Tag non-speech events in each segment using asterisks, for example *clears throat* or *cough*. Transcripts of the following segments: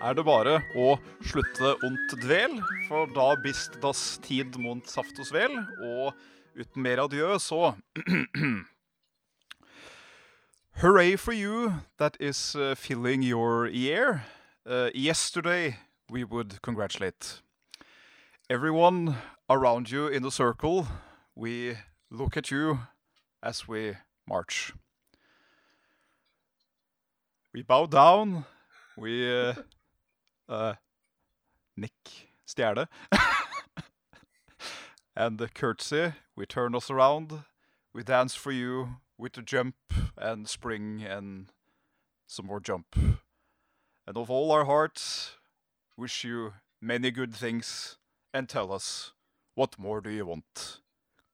er det bare å slutte ont dvel, for da bist das tid mont saft og svel. Og uten mer adjø, så *clears throat* Hooray for you that is uh, filling your ear. Uh, yesterday we would congratulate everyone around you in the circle. We look at you as we march. We bow down. We uh, uh, nick, stjele. *laughs* and curtsy. We turn us around. We dance for you with a jump and spring and some more jump. And of all our hearts, wish you many good things and tell us what more do you want?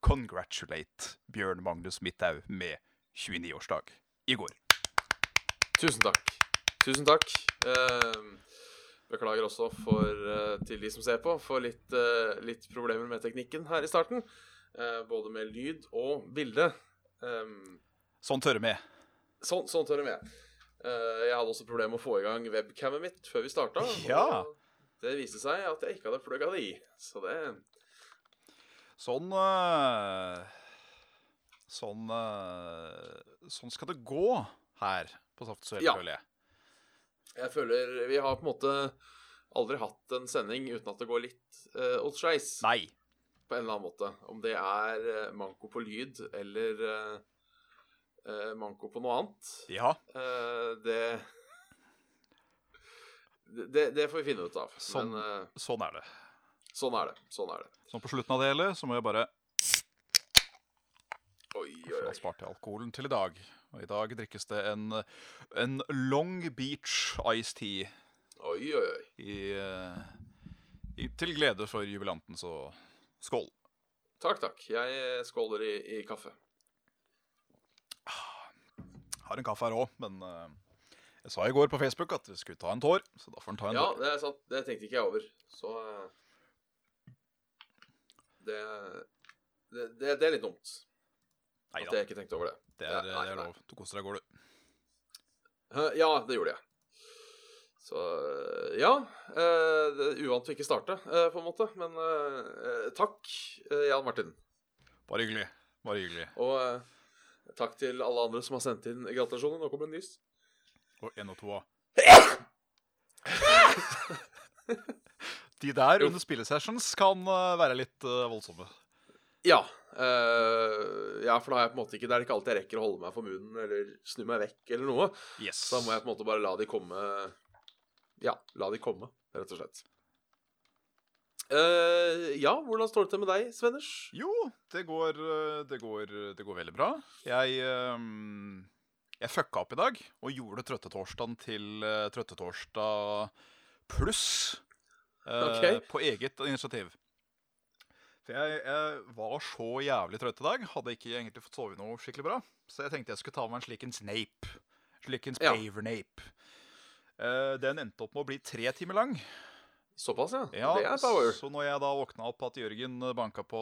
Congratulate Bjørn Magnus Midthaug med 29-årsdag i går. Tusen takk. Tusen takk. Eh, beklager også for, eh, til de som ser på, for litt, eh, litt problemer med teknikken her i starten. Eh, både med lyd og bilde. Eh, Sånn tørre med. sånn, sånn tør jeg med. Jeg hadde også problemer med å få i gang webcamet mitt før vi starta. Ja. Det viste seg at jeg ikke hadde plugga det i. Så det Sånn Sånn Sånn skal det gå her på Saft og Svele, Ja. føler jeg. Jeg føler Vi har på en måte aldri hatt en sending uten at det går litt uh, åt skeis. Nei. på en eller annen måte. Om det er uh, manko på lyd eller uh, uh, manko på noe annet, Ja. det, det Det får vi finne ut av. Sånn. Men Sånn er det. sånn er det. Sånn er det. Sånn på slutten av det hele så må jeg bare Oi, oi, oi, da sparte jeg alkoholen til i dag. Og i dag drikkes det en, en Long Beach Iced Tea oi, oi, oi. i, øh, i, til glede for jubilanten, så skål. Takk, takk. Jeg eh, skåler i, i kaffe. Har en kaffe her òg, men øh, jeg sa i går på Facebook at vi skulle ta en tår, så da får en ta en Ja, tår. det er sant. Det tenkte ikke jeg over. Så eh, det, det, det, det er litt dumt Neida. at jeg ikke tenkte over det. Det er, nei, det er lov. Du koste deg, går du. Eh, Ja, det gjorde jeg. Så eh, ja. Uh, Det er uvant å ikke starte, uh, på en måte. Men eh, eh, takk, eh, Jan Martin. Bare hyggelig. Bare hyggelig. Og eh, takk til alle andre som har sendt inn gratulasjoner. Nå kommer det nys. Og én og to av. *laughs* De der under spillesessions kan eh, være litt eh, voldsomme. Ja. Uh, ja, for da har jeg på en måte ikke Det er ikke alltid jeg rekker å holde meg for munnen eller snu meg vekk eller noe. Yes. Så da må jeg på en måte bare la de komme Ja, la de komme, rett og slett. Uh, ja, hvordan står det til med deg, Svenners? Jo, det går, det går, det går veldig bra. Jeg, um, jeg fucka opp i dag og gjorde Trøttetorsdagen til uh, Trøttetorsdag pluss eh, Ok. på eget initiativ. For jeg, jeg var så jævlig trøtt i dag. Hadde ikke egentlig fått sove noe skikkelig bra. Så jeg tenkte jeg skulle ta meg en slikens nape. Slikens Ja. paver-nape. Eh, den endte opp med å bli tre timer lang. Såpass, ja. Ja, det er power. Så når jeg da våkna opp at Jørgen banka på,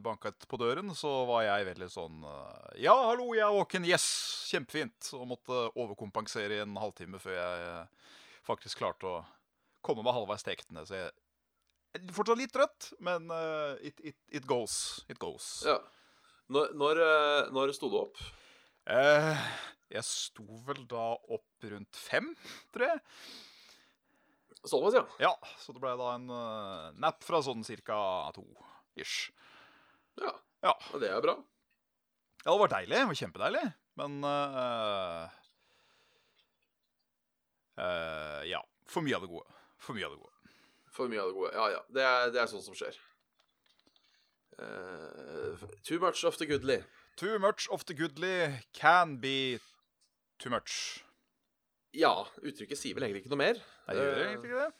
banket på døren, så var jeg veldig sånn eh, Ja, hallo, jeg er våken. Yes! Kjempefint. Og måtte overkompensere i en halvtime før jeg eh, faktisk klarte å komme meg halvveis til ektene. Så jeg fortsatt litt trøtt, men uh, it, it, it goes. It goes. Ja. Når, når, eh, når sto du opp? Eh, jeg sto vel da opp rundt fem, tror jeg. Såpass, ja. Ja, så det ble da en uh, nap fra sånn cirka to ish. Ja, Ja. og det er bra. Ja, det var deilig. Det var kjempedeilig. Men uh, uh, Ja. For mye av det gode. For mye av det gode. For mye av det gode. Ja, ja. Det er, det er sånt som skjer. Uh, too much of the goodly. Too much of the goodly can be too much. Ja, uttrykket sier vel egentlig ikke noe mer. Nei, gjør det Eh, egentlig ikke det?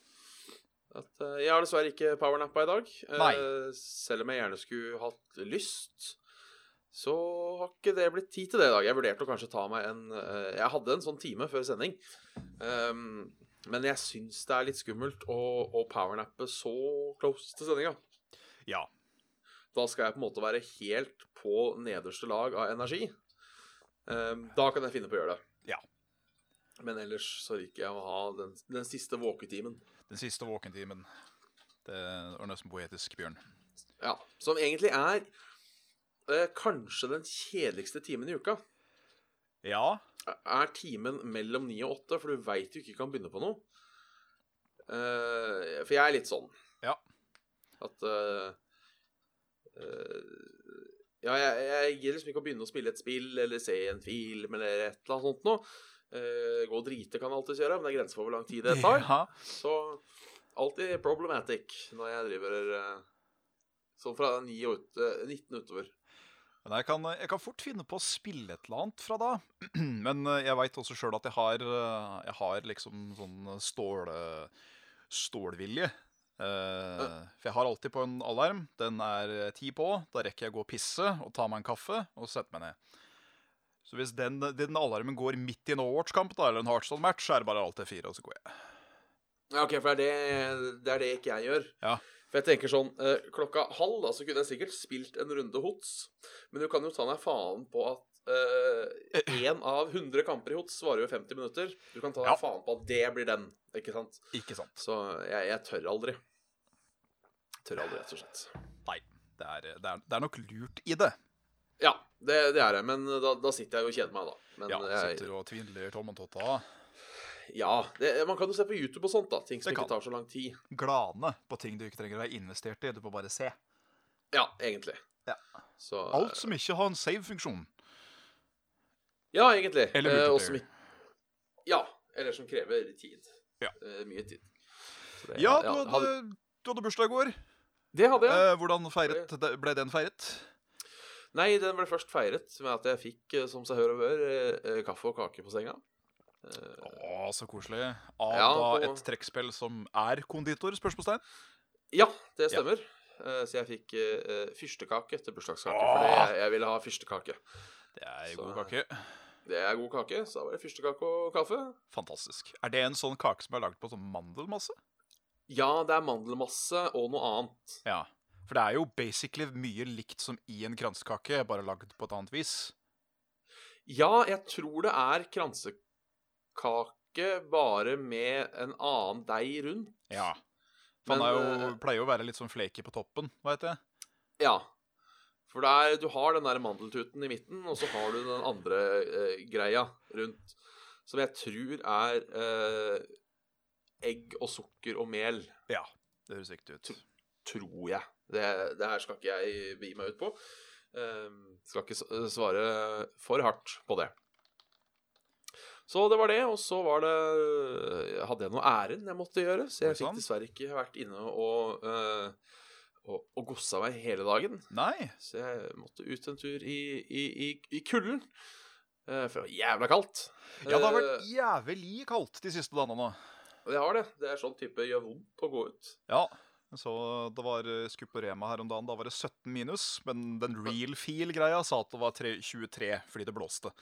At, uh, jeg har dessverre ikke powernappa i dag. eh, Nei. selv om jeg gjerne skulle hatt lyst. Så har ikke det blitt tid til det i dag. Jeg vurderte å kanskje ta meg en eh, Jeg hadde en sånn time før sending. Um, men jeg syns det er litt skummelt å, å powernappe så close til sendinga. Ja. Da skal jeg på en måte være helt på nederste lag av energi. Um, da kan jeg finne på å gjøre det. Ja. Men ellers så liker jeg å ha den, den siste våketimen. Den siste våkentimen. Det var nesten poetisk, Bjørn. Ja, Som egentlig er eh, kanskje den kjedeligste timen i uka. Ja. Er timen mellom ni og åtte, for du veit du ikke kan begynne på noe. Uh, for jeg er litt sånn. Ja. At uh, uh, Ja, jeg, jeg gir liksom ikke å begynne å spille et spill eller se en film eller et eller annet sånt noe. Gå og drite kan jeg alltids gjøre, men det er grenser for hvor lang tid det tar. *laughs* Ja. Så alltid problematic når jeg driver sånn fra 9 og ut, eh, 19 utover. Men jeg kan, jeg kan fort finne på å spille et eller annet fra da. *clears throat* Men eh, jeg veit også sjøl at jeg har, eh, jeg har liksom sånn stål, stålvilje. Eh, for jeg har alltid på en alarm. Den er eh, ti på. Da rekker jeg å gå og pisse og ta meg en kaffe og sette meg ned. Så hvis den, den alarmen går midt i en Overwatch-kamp eller en Heartstone-match, så er det bare alt det fire, og så går jeg. Ja, OK, for det er det, det er det ikke jeg gjør. Ja. For jeg tenker sånn eh, Klokka halv da, så kunne jeg sikkert spilt en runde HOTS. Men du kan jo ta deg faen på at én av 100 kamper i HOTS varer jo 50 minutter. Du kan ta deg Ja. faen på at det blir den, ikke sant? Ikke sant? Så jeg, jeg tør aldri. Tør aldri, rett og slett. Nei. Det er, det, er, det er nok lurt i det. Ja, det, det er det. Men da, da sitter jeg og kjeder meg, da. Men Ja, jeg, Sitter og tvinler tommeltotta. Ja det, man kan jo se på YouTube og sånt, da. Ting som ikke tar så lang tid. Glane på ting du ikke trenger å være investert i. Du får bare se. Ja, egentlig. Ja. Så, Alt som ikke har en save-funksjon. Ja, egentlig. Eller Eh, som Ja. Eller som krever tid. Ja. Eh, mye tid. Det- Ja, du hadde, du hadde bursdag i går. Det hadde jeg. Eh, hvordan feiret, ble den feiret? Nei, den ble først feiret med at jeg fikk, eh, som seg hør og bør, eh, eh, kaffe og kake på senga. Å, så koselig. Av Ja, da et trekkspill som er konditor? Spørsmålstegn. Ja, det Ja. stemmer. Eh, Så jeg fikk uh, fyrstekake til bursdagskake. Åh! Fordi jeg, jeg ville ha fyrstekake. Det er Så- god kake. Det er god kake, så da var det fyrstekake og kaffe. Fantastisk. Er det en sånn kake som er laget på sånn mandelmasse? Ja, det er mandelmasse og noe annet. Ja. For det er jo basically mye likt som i en kransekake, bare lagd på et annet vis. Ja, jeg tror det er kransekake bare med en annen deig rundt. Ja. For er jo, eh, pleier jo å være litt sånn flaky på toppen, veit jeg. Ja. For er, du har den der mandeltuten i midten, og så har du den andre eh, greia rundt. Som jeg tror er eh, egg og sukker og mel. Ja, det høres riktig ut. Tror jeg. Det, det her skal ikke jeg begi meg ut på. Eh, skal ikke svare for hardt på det. Så det var det, og så var det Hadde jeg noe ærend jeg måtte gjøre, så jeg fikk dessverre ikke vært inne og, uh, og, og gossa meg hele dagen. Nei. Så jeg måtte ut en tur i, i, i, i kulden. Eh, For det var jævla kaldt. Ja, det har vært Eh, jævlig kaldt de siste dagene nå. Det har det. Det er sånn type gjør vondt å gå ut. Ja. Så det var eh, på Rema her om dagen. Da var det 17 minus. Men den real feel-greia sa at det var 23 fordi det blåste.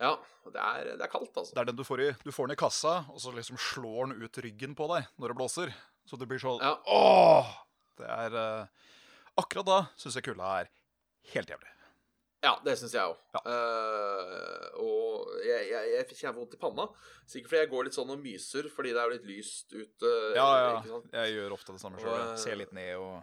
Ja, det er, det er kaldt, altså. Det er den du får i Du får den i kassa, og så liksom slår den ut ryggen på deg når det blåser. Så det blir sånn Ja. Åh! Det er uh, Akkurat da syns jeg kulda er helt jævlig. Ja, det syns jeg òg. Ja. og jeg, jeg, jeg fikk jævlig vondt i panna. Sikkert fordi jeg går litt sånn og myser fordi det er jo litt lyst ute. Ja, ja. Jeg gjør ofte det samme sjøl. eh, Ser litt ned og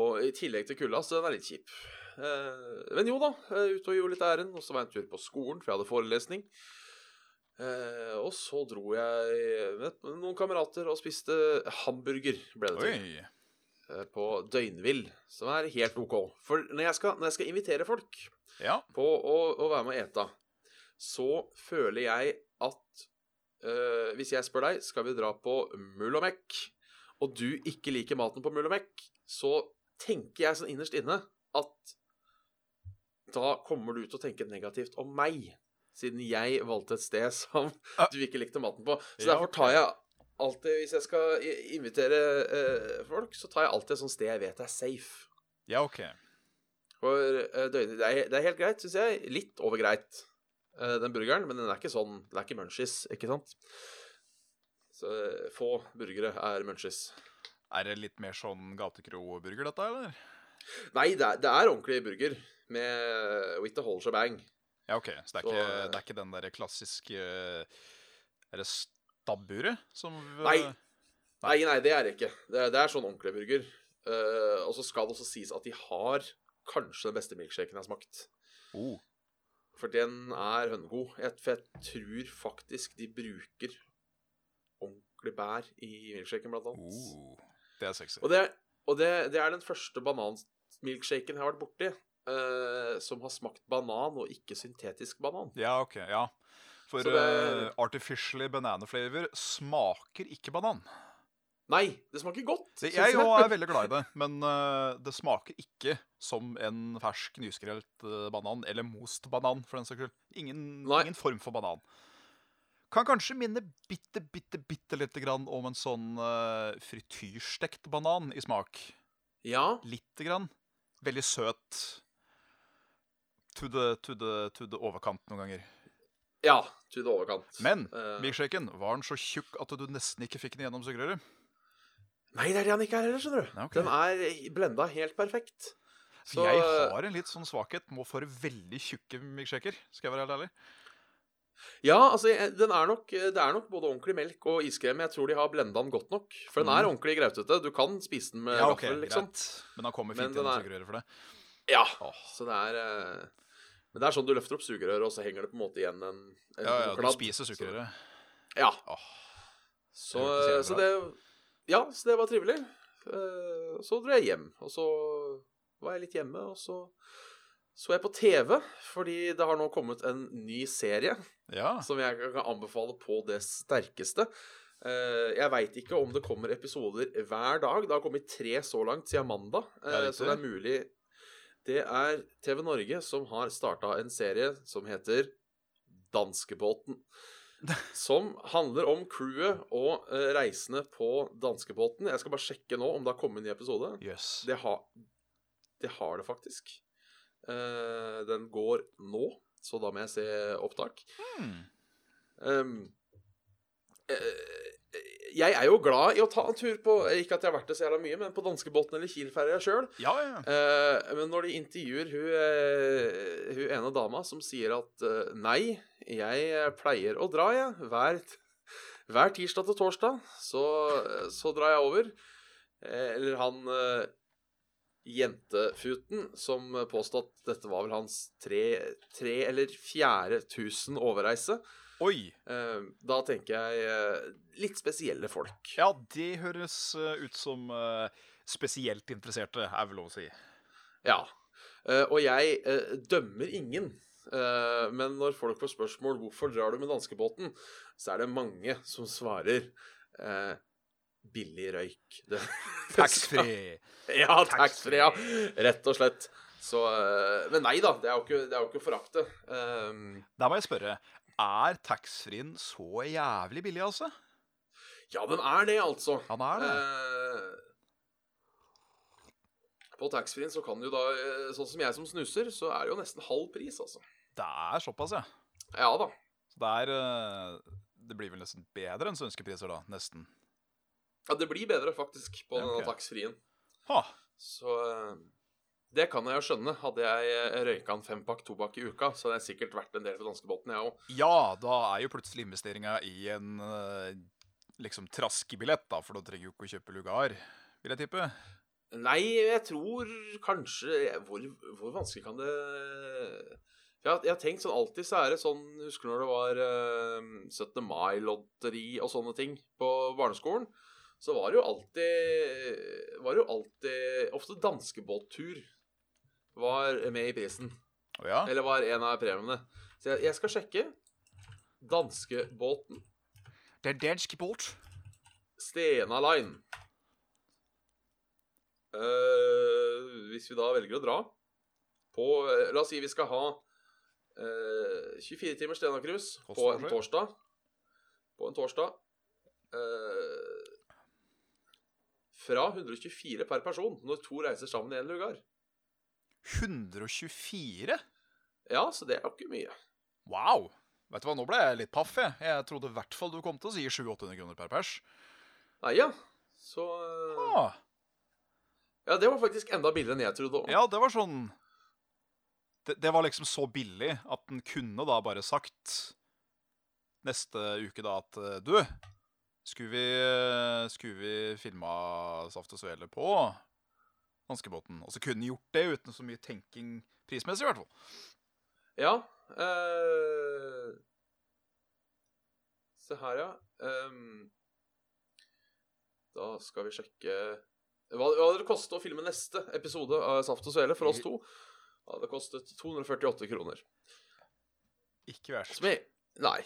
Og i tillegg til kulda, så den er litt kjip. Eh, men jo da, eh, ute og gjorde litt ærend. Og så var jeg en tur på skolen, for jeg hadde forelesning. Eh, og så dro jeg med noen kamerater og spiste hamburger, ble det til. På Døgnvill, som er helt OK. For når jeg skal, når jeg skal invitere folk Ja. på å, å være med og ete, så føler jeg at øh, Hvis jeg spør deg skal vi dra på Mulomek, og du ikke liker maten på Mulomek, så tenker jeg sånn innerst inne at da kommer du til å tenke negativt om meg. Siden jeg valgte et sted *laughs* som du ikke likte maten på. Så derfor tar jeg alltid Hvis jeg skal invitere eh, folk, så tar jeg alltid et sånt sted jeg vet er safe. Ja, OK. For eh, det, er, det er helt greit, syns jeg. Litt over greit, eh, den burgeren. Men den er ikke sånn Den er ikke munchies, ikke sant? Så eh, få burgere er munchies. Er det litt mer sånn gatekro-burger, dette, eller? Nei, det er, det er ordentlig burger med with the whole shebang. Ja, OK. Så det er Så, ikke, eh, det er ikke den derre klassiske Er det stabburet som Nei. Nei, nei, det er det ikke. Det det er sånn ordentlig burger. Uh, og så skal det også sies at de har kanskje den beste milkshaken jeg har smakt. Oh. For den er hønnegod. Jeg, for jeg tror faktisk de bruker ordentlig bær i milkshaken, blant annet. Oh. Det er sexy. Og, det, og det, det er den første bananmilkshaken jeg har vært borti eh, som har smakt banan og ikke syntetisk banan. Ja, OK. Ja. For det- uh, artificially banana flavor smaker ikke banan. Nei, det smaker godt. Det, jeg òg er veldig glad i det, *laughs* men uh, det smaker ikke som en fersk, nyskrelt banan, eller most banan, for den saks skyld. Ingen, ingen form for banan. Kan kanskje minne bitte, bitte, bitte lite grann om en sånn uh, frityrstekt banan i smak. Ja, Lite grann. Veldig søt. To the, to the, to the overkant noen ganger. ja, to the overkant. Men Eh, milkshaken, var den så tjukk at du nesten ikke fikk den gjennom sugerøret? Nei, det er det han ikke er heller, skjønner du. Ja, okay. Den er blenda helt perfekt. Så Jeg har en litt sånn svakhet må for veldig tjukke milkshaker. Skal jeg være helt ærlig? Ja, altså, den er nok, det er nok både ordentlig melk og iskrem. Jeg tror de har blenda den godt nok. For den er Mhm. ordentlig grautete. Du kan spise den med Ja, okay, gaffel, liksom. greit. Men han kommer fint den gjennom er- sugerøret for det. Ja, Åh. så det er eh, Men det er sånn du løfter opp sugerøret, og så henger det på en måte igjen en, en Ja, ja, du kladd. spiser sugerøret. Ja. Åh, Så, Det så det Ja, så det var trivelig. Eh, Så dro jeg hjem, og så var jeg litt hjemme, og så så jeg på TV, fordi det har nå kommet en ny serie Ja. som jeg kan anbefale på det sterkeste. Eh, jeg veit ikke om det kommer episoder hver dag. Det har kommet tre så langt siden mandag, eh, Ja, riktig. så det er mulig Det er TV Norge som har starta en serie som heter Danskebåten. *laughs* Som handler om crewet og eh, reisende på danskebåten. Jeg skal bare sjekke nå om det har kommet en ny episode. Yes. Det, har- det har det faktisk. Eh, den går nå, så da må jeg se opptak. Hmm. Um, eh, jeg er jo glad i å ta en tur på Ikke at jeg har vært det så jævla mye, men på danskebåten eller Kiel-ferja sjøl. Ja, ja. men når de intervjuer hun, uh, hun ene dama som sier at uh, nei, jeg pleier å dra, jeg. Hver, hver tirsdag til torsdag så, så drar jeg over. Eller han jentefuten som påstod at dette var vel hans tre, tre eller fjerde tusen overreise. Oi. Eh, da tenker jeg eh, litt spesielle folk. Ja, det høres eh, ut som spesielt interesserte, er vel lov å si. Ja. Og jeg dømmer ingen. Men når folk får spørsmål hvorfor drar du med danskebåten, så er det mange som svarer billig røyk. *laughs* *laughs* Taxfree. Ja, taxfree, ja. Rett og slett. Så, men nei da, det er jo ikke, det er jo ikke å forakte. Um, Da må jeg spørre, er taxfree-en så jævlig billig, altså? ja, den er det, altså. Han er det. Eh, på taxfree-en så kan du da eh, Sånn som jeg som snuser, så er det jo nesten halv pris, altså. Det er såpass, ja. Ja da. Så det er eh, Det blir vel nesten bedre enn svenske priser, da. Nesten. Ja, det blir bedre, faktisk, på Ja, denne ok. taxfree-en. Ha. Så eh, det kan jeg jo skjønne. Hadde jeg eh, røyka en fempakk, tobakk i uka, så hadde jeg sikkert vært en del på danskebåten, jeg òg. Ja, da er jo plutselig investeringa i en eh, liksom traskebillett, da, for da trenger du ikke å kjøpe lugar, vil jeg tippe. Nei, jeg tror kanskje Hvor, hvor vanskelig kan det jeg har, jeg har tenkt sånn alltid så er det sånn Husker du når det var eh, 17. mai-lotteri og sånne ting på barneskolen? Så var det jo alltid Var det jo alltid Ofte danskebåttur var med i prisen. Oh, ja? Eller var en av premiene. Så jeg, jeg skal sjekke. Danskebåten. Det er dansk båt. Stena Line. Uh, hvis vi da velger å dra på uh, La oss si vi skal ha uh, 24 timers Stena Cruise på en torsdag. På en torsdag. eh, fra 124 per person når to reiser sammen i en lugar. 124? Ja, så det er jo ikke mye. Wow! Vet du hva, nå ble jeg litt paff, jeg. Jeg trodde i hvert fall du kom til å si 700-800 kroner per pers. Nei, ja. Så Ah, Ja, det var faktisk enda billigere enn jeg trodde Også. ja, det var sånn det, det var liksom så billig at den kunne da bare sagt neste uke da at eh, Du, skulle vi, eh, skulle vi filma Saft og Svele på danskebåten? Og så kunne gjort det uten så mye tenking prismessig, i hvert fall. Ja. eh, se her, ja. Um... da skal vi sjekke Hva, hva hadde det kostet å filme neste episode av Saft og Svele for oss to? Det hadde kostet 248 kroner. Ikke verst. Som er Nei.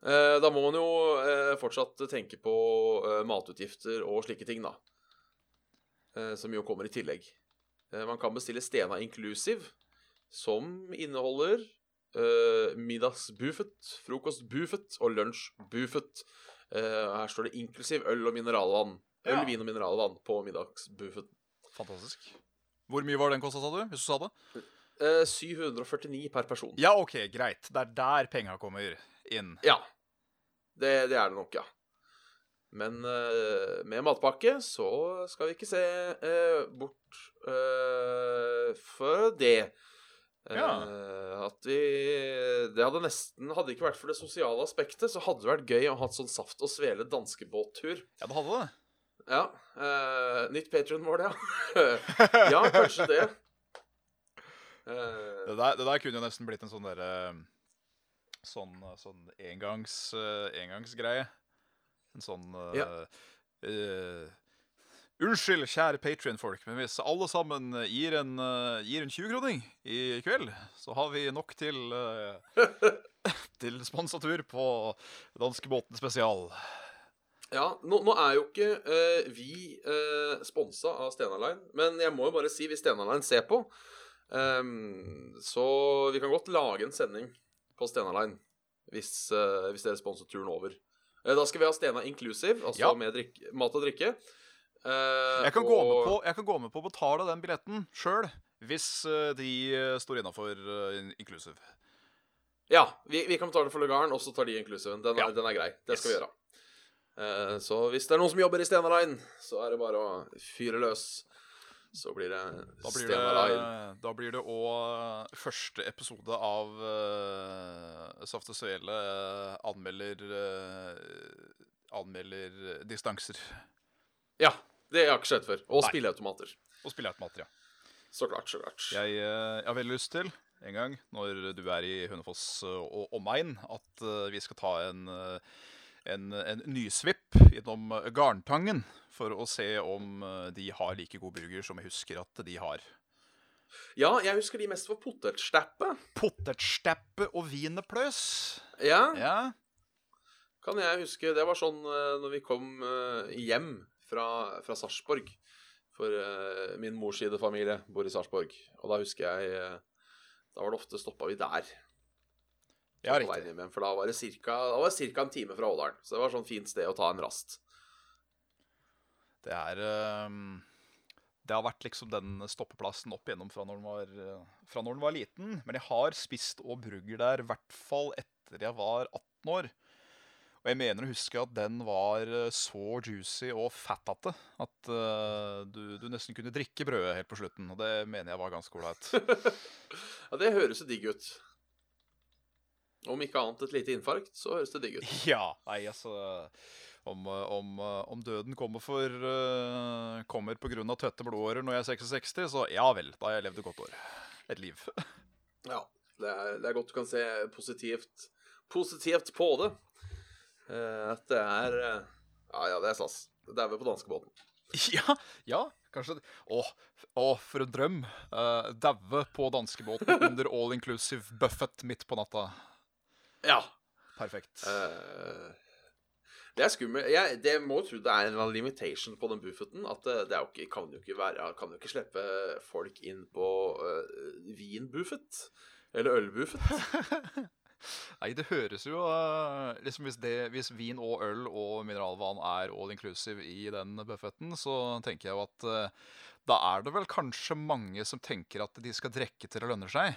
Eh, da må man jo eh, fortsatt tenke på eh, matutgifter og slike ting, da. Eh, som jo kommer i tillegg. Eh, man kan bestille Stena Inclusive, som inneholder uh, middagsbuffet, frokostbuffet og lunsjbuffet. Uh, her står det inklusiv øl og mineralvann. Øl, Ja. vin og mineralvann på middagsbuffet. Fantastisk. Hvor mye var den kosta, sa du? Hvis du sa det? Uh, 749 per person. Ja, OK, greit. Det er der penga kommer inn. Ja. Det, det er det nok, ja. Men uh, med matpakke så skal vi ikke se uh, bort uh, for det. Eh, Ja. At vi Det hadde nesten Hadde ikke vært for det sosiale aspektet, så hadde det vært gøy å ha et sånn saft og svele danskebåttur. Ja, det hadde det. Ja. eh, nytt Patrion-mål, ja. *laughs* ja, kanskje det. Eh, Det der, det der kunne jo nesten blitt en sånn derre Sånn, sånn engangs, eh, engangsgreie. En sånn uh, Ja. uh, Unnskyld, kjære Patrion-folk, men hvis alle sammen gir en, uh, gir en 20-kroning i kveld, så har vi nok til *laughs* Til sponsatur på danskebåten spesial. Ja, nå, nå er jo ikke uh, vi uh, sponsa av Stena Line, men jeg må jo bare si, hvis Stena Line ser på um, Så vi kan godt lage en sending på Stena Line hvis, uh, hvis dere sponser turen over. Eh, da skal vi ha Stena Inclusive, altså Ja. med drikk, mat og drikke. Eh, Jeg kan, gå med og- på, jeg kan gå med på å betale den billetten sjøl, hvis eh, de eh, står innafor inklusiv. Ja, vi, vi kan betale for lugaren, og så tar de inclusiven. Den, Ja. den er grei. Det skal Yes. vi gjøre. Eh, så hvis det er noen som jobber i Stena Line, så er det bare å fyre løs. Så blir det Da blir Stena det, Line. da blir det òg første episode av uh, Saft og Svele eh, anmelder uh, Anmelder distanser Ja, det har jeg ikke skjedd før. Og Nei. spilleautomater. og spilleautomater, ja. Så klart, så klart. Jeg, eh, jeg har veldig lyst til en gang, når du er i Hønefoss eh, og omegn, at eh, vi skal ta en, eh, en, en nysvipp innom Garntangen for å se om eh, de har like god burger som jeg husker at de har. Ja, jeg husker de mest for potetstappe. Potetstappe og wienerpløs. Ja, Ja. kan jeg huske. Det var sånn eh, når vi kom eh, hjem fra, fra Sarpsborg. For mors side familie bor i Sarpsborg. Og da husker jeg Da var det ofte stoppa vi der. Ja, på hjem For da var det cirka en time fra Åldalen. Så det var sånn fint sted å ta en rast. Det er ehm, Det har vært liksom den stoppeplassen opp igjennom fra når den var, fra når den var liten. Men jeg har spist og brugger der i hvert fall etter jeg var 18 år. Og jeg mener å huske at den var eh, så juicy og fattete at uh, du, du nesten kunne drikke brødet helt på slutten. Og det mener jeg var ganske ålreit. *laughs* Ja, det høres jo digg ut. Om ikke annet et lite infarkt, så høres det digg ut. *laughs* ja, nei, altså om, eh, om, eh, om døden kommer for uh, Kommer av tøtte blodårer når jeg er 66, så ja vel, da har jeg levd et godt år. Et liv. *laughs* Ja, det er, det er godt du kan se positivt, positivt på det. Uh, at det er uh, Ja, ja, det er stas. Dauer på danskebåten. *laughs* Ja, ja, kanskje. Å, å, for en drøm. Uh, Daue på danskebåten under all inclusive buffet midt på natta. Ja. Perfekt. Uh, det er skummelt. Jeg det må tro det er en eller annen limitation på den buffeten. At det, det er jo ikke, kan jo ikke være Kan jo ikke slippe folk inn på uh, vinbuffet. Eller ølbuffet. *laughs* Nei, det høres jo uh, liksom hvis, det, hvis vin og øl og mineralvann er all inclusive i den buffeten, så tenker jeg jo at uh, da er det vel kanskje mange som tenker at de skal drikke til det lønner seg.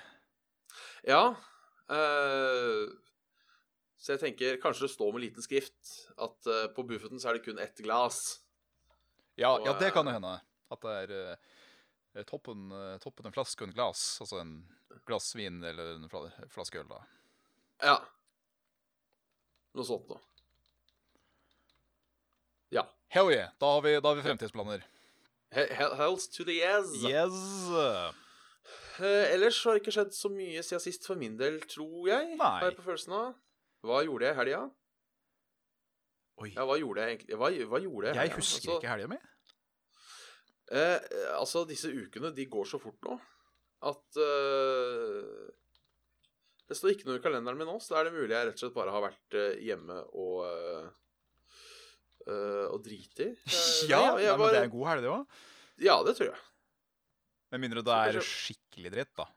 Ja. eh, så jeg tenker kanskje det står med liten skrift at uh, på buffeten så er det kun ett glass. Ja, Og, ja det kan eh, jo hende. At det er uh, toppen, uh, toppen en flaske og en glass. Altså en glass vin eller en fla- flaske øl, da. Ja. Noe sånt noe. Ja. Hell yeah! Da har vi, da har vi fremtidsplaner. He he- Hells to the yes. Yes! Uh, ellers har det ikke skjedd så mye siden sist for min del, tror jeg. Nei. Har jeg på følelsen av. Hva gjorde jeg i helga? Oi. Ja, hva gjorde jeg egentlig? Hva, hva gjorde jeg Jeg husker Altså, ikke helga mi. Eh, eh, altså, disse ukene, de går så fort nå at eh, Det står ikke noe i kalenderen min nå, så da er det mulig jeg rett og slett bare har vært eh, hjemme og eh, og driti. *laughs* Eh, Ja, jeg nei, men det er en god helg, det òg. Ja, det tror jeg. Med mindre det er skikkelig dritt, da.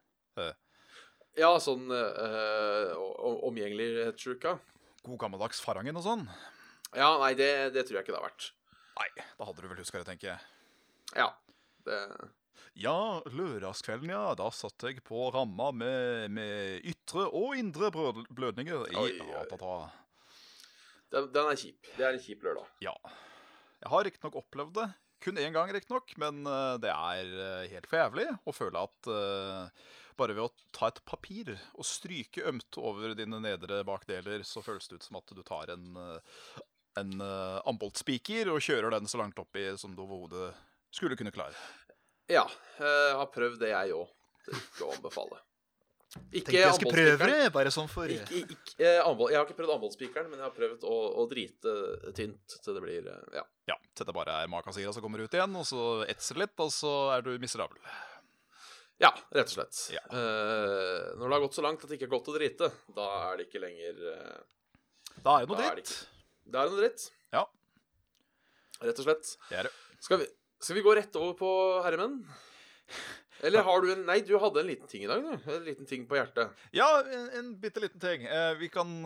Ja, sånn uh, omgjengelighetssjuka. God gammeldags Farangen og sånn. Ja, nei, det, det tror jeg ikke det har vært. Nei, da hadde du vel huska det, tenker jeg. Ja. Det, Ja, lørdagskvelden, ja. Da satt jeg på ramma med, med ytre og indre blødninger i Oi, oi. Atata. den, den er kjip. Det er en kjip lørdag. Ja. Jeg har riktignok opplevd det. Kun én gang, riktignok. Men eh, det er eh, helt for jævlig å føle at eh, bare ved å ta et papir og stryke ømt over dine nedre bakdeler, så føles det ut som at du tar en, eh, en uh, amboltspiker og kjører den så langt oppi som du overhodet skulle kunne klare. Ja. Jeg har prøvd det, jeg òg. Det er ikke å anbefale. Ikke det, bare sånn for Ikke, ikke, eh, jeg har ikke prøvd amboltspikeren, men jeg har prøvd å, å drite tynt til det blir eh, Ja. Ja, til det bare er makasira som kommer ut igjen, og så etser litt, og så er du miserabel. Ja, rett og slett. Ja. Uh, når det har gått så langt at det ikke er godt å drite, da er det ikke lenger uh, Da er det noe Da er det dritt. Da er det noe dritt. Ja. Rett og slett. Det er det. Skal vi, skal vi gå rett over på herremenn? Eller har du en Nei, du hadde en liten ting i dag, du. En liten ting på hjertet. Ja, en, en bitte liten ting. Uh, vi, kan,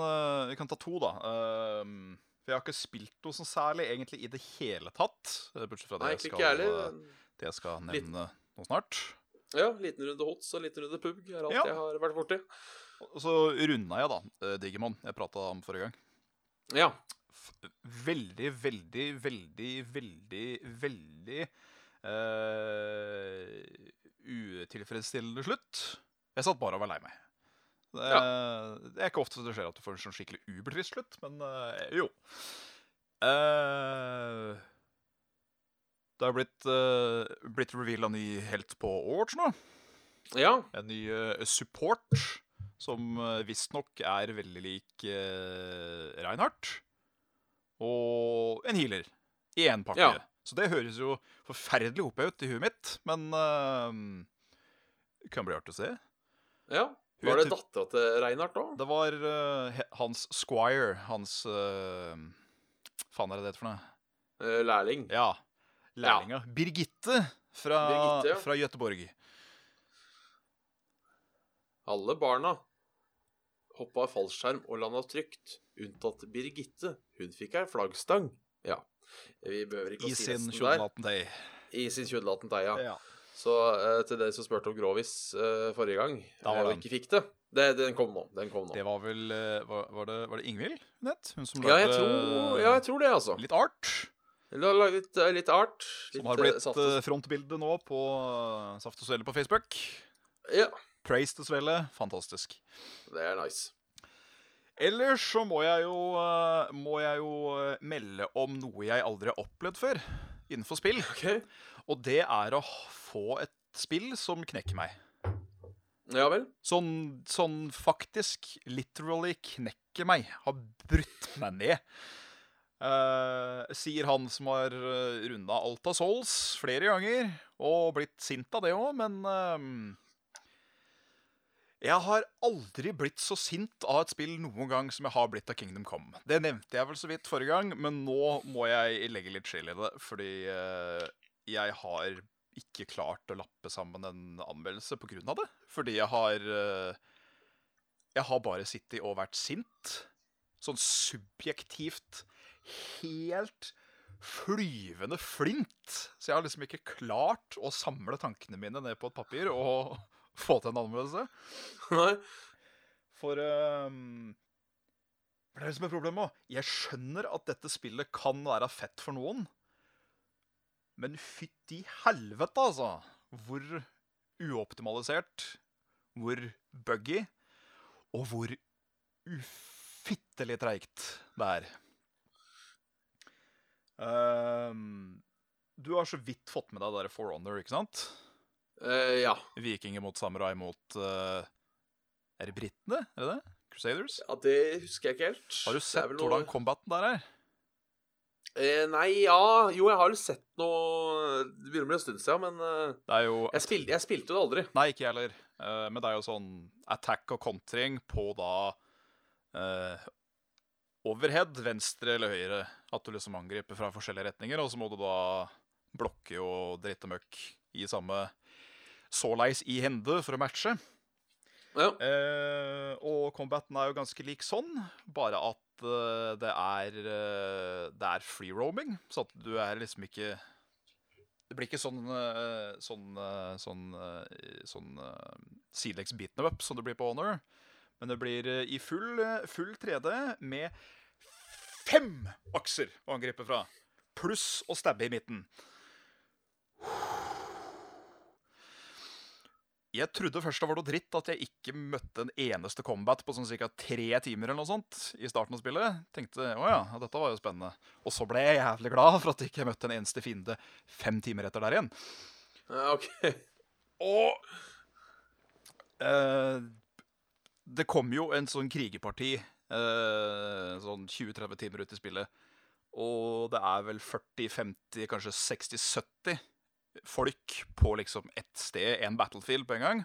vi kan ta to, da. Eh, for jeg har ikke spilt noe sånn særlig egentlig i det hele tatt. Bortsett fra det Nei, jeg skal, ikke det jeg skal nevne nå snart. Ja, liten runde hots og liten runde pug, er alt Ja. jeg har vært borti. Og så runda jeg, da, eh, Digimon. Jeg prata om forrige gang. Ja. Veldig, veldig, veldig, veldig, veldig uh, utilfredsstillende slutt. Jeg satt bare og var lei meg. Det, det er ikke ofte det skjer at du får en sånn skikkelig ubertrist slutt, men uh, jo. Eh, det har blitt, uh, blitt reveala ny helt på Overwatch nå. Ja. En ny uh, support som uh, visstnok er veldig lik uh, Reinhardt. Og en healer i én pakke. Ja. Så det høres jo forferdelig oppe ut i huet mitt, men uh, kan bli artig å se. ja. Var det dattera til Reinhardt da? Det var uh, hans squire, hans uh, Faen er det det heter for noe? Lærling. Ja. Lærlinga. Birgitte fra, Birgitte, ja. fra Gøteborg. Alle barna hoppa av fallskjerm og landa trygt, unntatt Birgitte. Hun fikk ei flaggstang. Ja. Vi behøver ikke I å si sin resten der. I sin kjønnlaten teia. Ja. Så uh, til dere som spurte om Grovis uh, forrige gang, Da var eh, og ikke fikk det, det Den kom. Den kom nå. Det var vel Var, var, det, var det Ingvild Nett? Hun som lagde ja, ja, jeg tror det, altså. litt art? Du har laget litt, eh, litt art. Litt, Som har eh, blitt saft- eh, frontbilde nå på eh, Saft og Svele på Facebook. Ja, Praise til Svele. Fantastisk. det er nice. Ellers så må jeg jo, eh, må jeg jo eh, melde om noe jeg aldri har opplevd før innenfor spill. Okay. Og det er å få et spill som knekker meg. Ja vel. Sånn, sånn faktisk literally knekker meg. Har brutt meg ned. Eh, sier han som har uh, runda alt av Souls flere ganger, og blitt sint av det òg, men uh, Jeg har aldri blitt så sint av et spill noen gang som jeg har blitt av Kingdom Come. Det nevnte jeg vel så vidt forrige gang, men nå må jeg legge litt chill i det, fordi uh, jeg har ikke klart å lappe sammen en anmeldelse av det. Fordi jeg har eh, Jeg har bare sittet og vært sint. Sånn subjektivt helt flyvende flint. Så jeg har liksom ikke klart å samle tankene mine ned på et papir og *laughs* få til en anmeldelse. Nei. For um, det er det som er problemet òg. Jeg skjønner at dette spillet kan være fett for noen. Men fytti helvete, altså. Hvor uoptimalisert, hvor buggy, og hvor ufittelig treigt det er. Ehm, du har så vidt fått med deg det der For Honor, ikke sant? Uh, ja. Vikinger mot samurai mot uh, Er det britene? Er det det? Crusaders? ja, det husker jeg ikke helt. Har du sett noe- hvordan combaten der er? Eh, nei, ja Jo, jeg har jo sett noe Det begynner å bli en stund siden, men uh, Det er jo jeg, spilte, jeg spilte det aldri. Nei, ikke jeg heller. Uh, men det er jo sånn attack og kontring på da eh, overhead, venstre eller høyre. At du liksom angriper fra forskjellige retninger, og så må du da blokke og dritte møkk i samme såleis i hende for å matche. Ja. Eh, og combaten er jo ganske lik sånn, bare at eh, det er eh, Det er free roaming, så at du er liksom ikke Det blir ikke sånn eh, sånn eh, sånn, eh, sånn sidelengs beaten up som det blir på Honor. Men det blir eh, i full, eh, full 3D med fem akser å angripe fra. Pluss å stabbe i midten. Jeg trodde først det var noe dritt at jeg ikke møtte en eneste combat på sånn ca. tre timer eller noe sånt i starten av spillet. Tenkte å ja, dette var jo spennende. Og så ble jeg jævlig glad for at jeg ikke møtte en eneste fiende fem timer etter der igjen. OK. Og eh, Det kom jo en sånn krigerparti eh, sånn 20-30 timer ut i spillet. Og det er vel 40-50, kanskje 60-70 folk på liksom ett sted, en battlefield på en gang.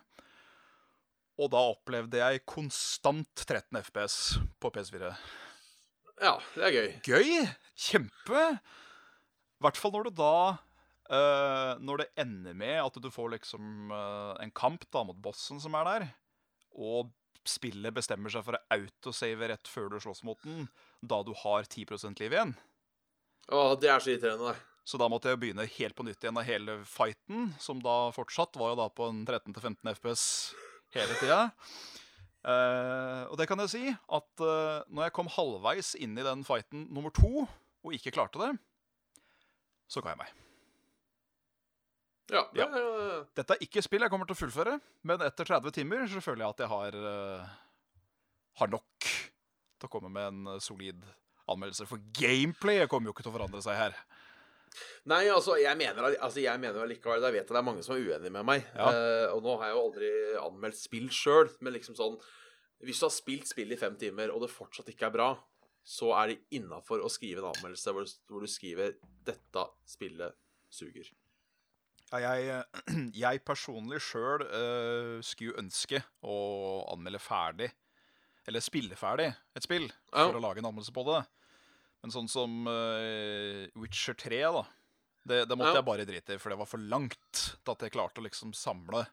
Og da opplevde jeg konstant 13 FPS på PS4. Ja, det er gøy. Gøy! Kjempe! I hvert fall når du da Uh, Når det ender med at du får liksom uh, en kamp da mot bossen som er der, og spillet bestemmer seg for å autosave rett før du slåss mot den, da du har 10% liv igjen. Å, det er så irriterende. Så da måtte jeg begynne helt på nytt igjen av hele fighten, som da fortsatt var jo da på en 13-15 FPS hele tida. Uh, og det kan jeg si, at uh, når jeg kom halvveis inn i den fighten nummer to, og ikke klarte det, så ga jeg meg. Ja. det Ja. eh, Dette er ikke spill jeg kommer til å fullføre, men etter 30 timer så føler jeg at jeg har, uh, har nok til å komme med en eh, solid anmeldelse. For gameplayet kommer jo ikke til å forandre seg her. Nei, altså, jeg mener, altså, jeg mener likevel Jeg vet at det er mange som er uenige med meg. Ja. Uh, og nå har jeg jo aldri anmeldt spill sjøl, men liksom sånn Hvis du har spilt spill i fem timer, og det fortsatt ikke er bra, så er det innafor å skrive en anmeldelse hvor du, hvor du skriver 'Dette spillet suger'. Ja, jeg, *clears throat* jeg personlig sjøl skulle ønske å anmelde ferdig, eller spille ferdig, et spill Ja. for å lage en anmeldelse på det. Men sånn som uh, Witcher 3, da. Det, det måtte Ja. jeg bare drite i, for det var for langt til at jeg klarte å liksom samle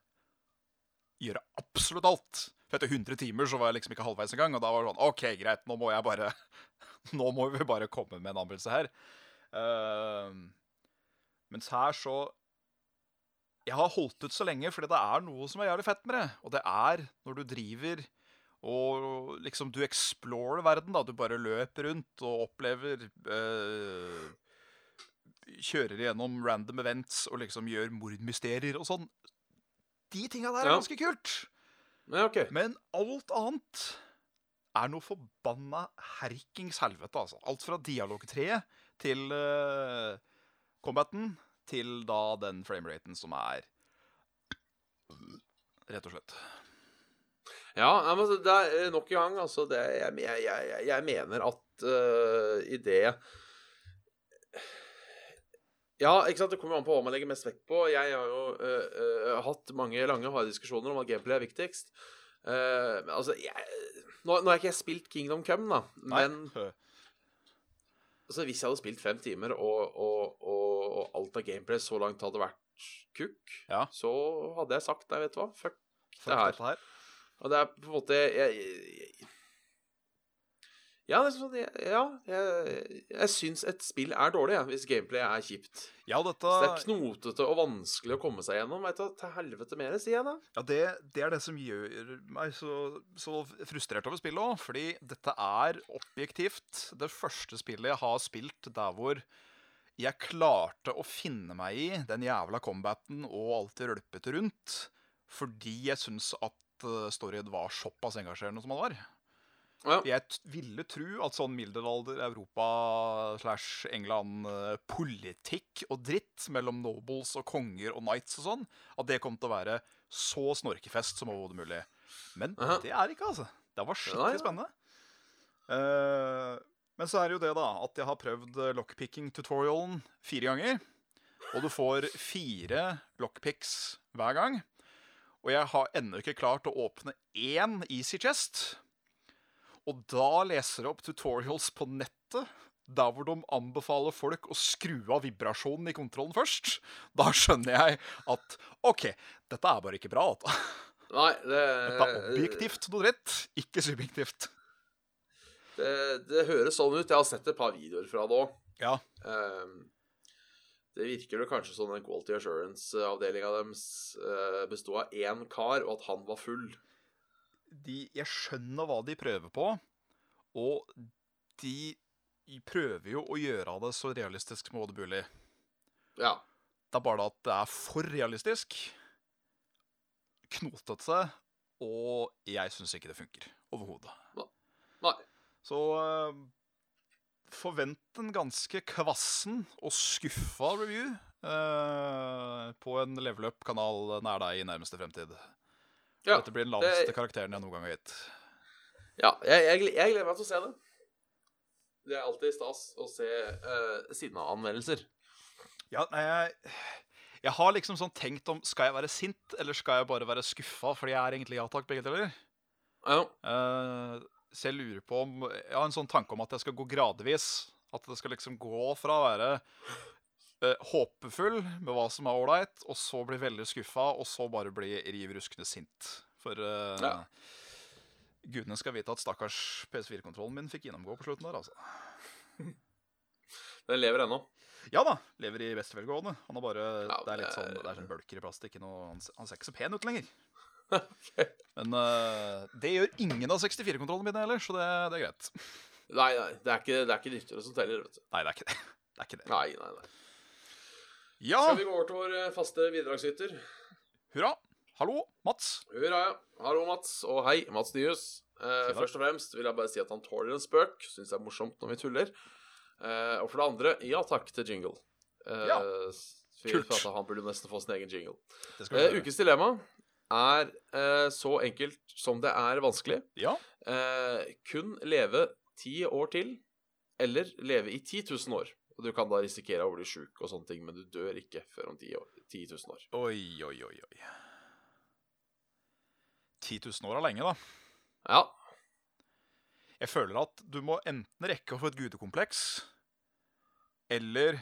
Gjøre absolutt alt. For etter 100 timer så var jeg liksom ikke halvveis engang, og da var det sånn OK, greit, nå må jeg bare *laughs* Nå må vi bare komme med en anmeldelse her. Uh, mens her så jeg har holdt ut så lenge fordi det er noe som er jævlig fett med det. Og det er når du driver og liksom du explorer verden, da. Du bare løper rundt og opplever øh, Kjører gjennom random events og liksom gjør mordmysterier og sånn. De tinga der er Ja. ganske kult. Ja, okay. Men alt annet er noe forbanna herkings helvete, altså. Alt fra dialogtreet til øh, combaten til da den frameraten som er Rett og slett. Ja, men altså, det er nok en gang altså det, jeg, jeg, jeg, jeg mener at uh, i det Ja, ikke sant, det kommer an på hva man legger mest vekt på. Jeg har jo uh, uh, hatt mange lange harde diskusjoner om at gameplay er viktigst. Uh, men altså, jeg, nå, nå har ikke spilt Kingdom Come, da, men *laughs* altså, hvis jeg hadde spilt fem timer, og, og, og, og alt av gameplay så langt hadde vært kukk, Ja. så hadde jeg sagt nei, vet du hva, fuck Fuck det her. Og det er på en måte jeg, jeg, Ja, det er sånn, ja, jeg, jeg syns et spill er dårlig, jeg, hvis gameplayet er kjipt. Ja, dette Hvis det er knotete og vanskelig å komme seg gjennom, vet du, til helvete mer, sier jeg da. Ja, det, det er det som gjør meg så, så frustrert over spillet òg. Fordi dette er objektivt det første spillet jeg har spilt der hvor jeg klarte å finne meg i den jævla combaten og alt det rølpete rundt. Fordi jeg syns at uh, storyen var såpass engasjerende som den var. Ja. Jeg ville tro at sånn middelalder Europa slash England eh, og dritt mellom nobles og konger og knights og sånn, at det kom til å være så snorkefest som overhodet mulig. Men Aha. det er ikke, altså. Det var skikkelig spennende. Uh, men så er det jo det, da, at jeg har prøvd eh, lockpicking-tutorialen fire ganger. Og du får fire lockpicks hver gang. Og jeg har ennå ikke klart å åpne én Easy Chest. Og da leser jeg opp tutorials på nettet, der hvor de anbefaler folk å skru av vibrasjonen i kontrollen først. Da skjønner jeg at OK, dette er bare ikke bra. Dette, Nei, det, dette er objektivt noe dritt, ikke subjektivt. Det, det høres sånn ut. Jeg har sett et par videoer fra det òg. Ja, det virker jo kanskje som den Quality Assurance-avdelinga deres uh, besto av én kar, og at han var full. De, jeg skjønner hva de prøver på, og de prøver jo å gjøre det så realistisk som overhodet mulig. Ja. Det er bare det at det er for realistisk, knotete, og jeg syns ikke det funker overhodet. Nei. Så uh, forvent en ganske kvassen og skuffa review uh, på en level up-kanal nær deg i nærmeste fremtid. Ja. Dette blir den laveste det- karakteren jeg noen gang har gitt. Ja, jeg, jeg, jeg gleder meg til å se det. Det er alltid stas å se uh, sinna-anmeldelser. Ja, nei, jeg, jeg har liksom sånn tenkt om Skal jeg være sint, eller skal jeg bare være skuffa? Fordi jeg er egentlig ja takk, begge deler. Ja. Uh, så jeg lurer på om Jeg har en sånn tanke om at jeg skal gå gradvis. At det skal liksom gå fra å være eh, håpefull med hva som er ålreit, og så bli veldig skuffa, og så bare bli riv ruskende sint. For eh, Ja. gudene skal vite at stakkars PS4-kontrollen min fikk gjennomgå på slutten der, altså. Den lever ennå. Ja da, lever i beste velgående. Han har bare, Ja, det er litt sånn, er- det er sånn bølker i plast. Ikke noe, han, han ser ikke så pen ut lenger. *laughs* Men uh, det gjør ingen av 64-kontrollene mine heller, så det, det er greit. Nei, nei, det er ikke, det er ikke nyttere som teller, vet du. Nei, det er ikke det. Det er ikke det. Nei, nei, nei. Ja, Skal vi gå over til vår eh, faste bidragsyter? hurra. Hallo, Mats. Hurra, ja. Hallo, Mats. Og hei, Mats Nyhus. Eh, først og fremst vil jeg bare si at han tåler en spøk. Syns det er morsomt når vi tuller. Eh, og for det andre, ja takk til jingle. Eh, Ja. Kult. Han burde nesten få sin egen jingle. Eh, ukens dilemma er eh, så enkelt som det er vanskelig. Ja, Eh, kun leve ti år til, eller leve i 10 000 år. Og du kan da risikere å bli sjuk og sånne ting, men du dør ikke før om 10, år, 10 000 år. oi, oi, oi, oi. 10 000 år er lenge, da. Ja. Jeg føler at du må enten rekke å få et gudekompleks, eller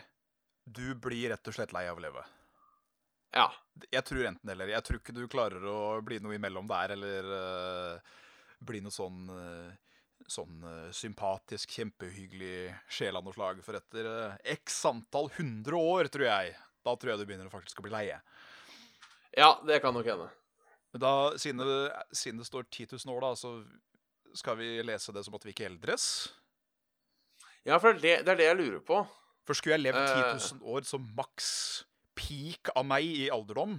du blir rett og slett lei av å leve. Ja. Jeg tror enten eller. Jeg tror ikke du klarer å bli noe imellom der, eller uh, bli noe sånn eh, Sånn eh, sympatisk, kjempehyggelig sjel av noe slag. For etter eh, x antall hundre år, tror jeg, da tror jeg du begynner å faktisk å bli leie. ja, det kan nok hende. Men da, siden det, siden det står 10 000 år, da, så skal vi lese det som at vi ikke eldres? Ja, for det det, er det jeg lurer på. For skulle jeg levd Eh. 10 000 år som maks peak av meg i alderdom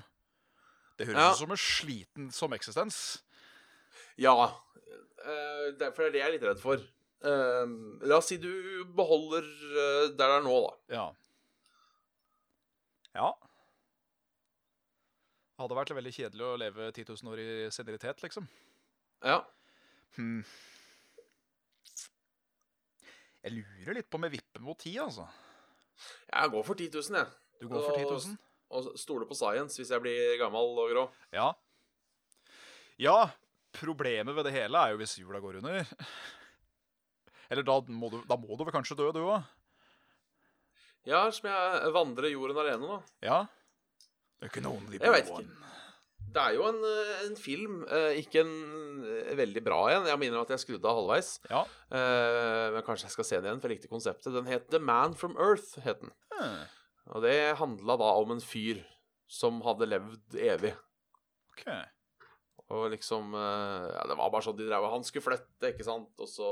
Det høres Ja. ut som en sliten som eksistens. Ja. eh, det er- det jeg er litt redd for. Eh, la oss si du beholder eh, der det er nå, da. Ja. Ja. Det hadde vært veldig kjedelig å leve 10 000 år i senilitet, liksom. Ja. Hmm. Jeg lurer litt på om jeg vipper mot 10, altså. Jeg går for 10 000, jeg. Du går for 10 000? Og stoler på science hvis jeg blir gammel og grå. Ja. Ja, problemet ved det hele er jo hvis jula går under. Eller da må du, da må du vel kanskje dø, du òg? Ja, som jeg vandrer jorden alene, nå. Ja. Det er ikke noen de Jeg veit ikke. Det er jo en, eh, en film, eh, ikke en eh, veldig bra en. Jeg minner at jeg skrudde av halvveis. Ja. Men kanskje jeg skal se den igjen, for jeg likte konseptet. Den het The Man from Earth. het den. Hmm, Og det handla da om en fyr som hadde levd evig. OK. Og liksom eh, Ja, det var bare sånn de drev Han skulle flytte, ikke sant, og så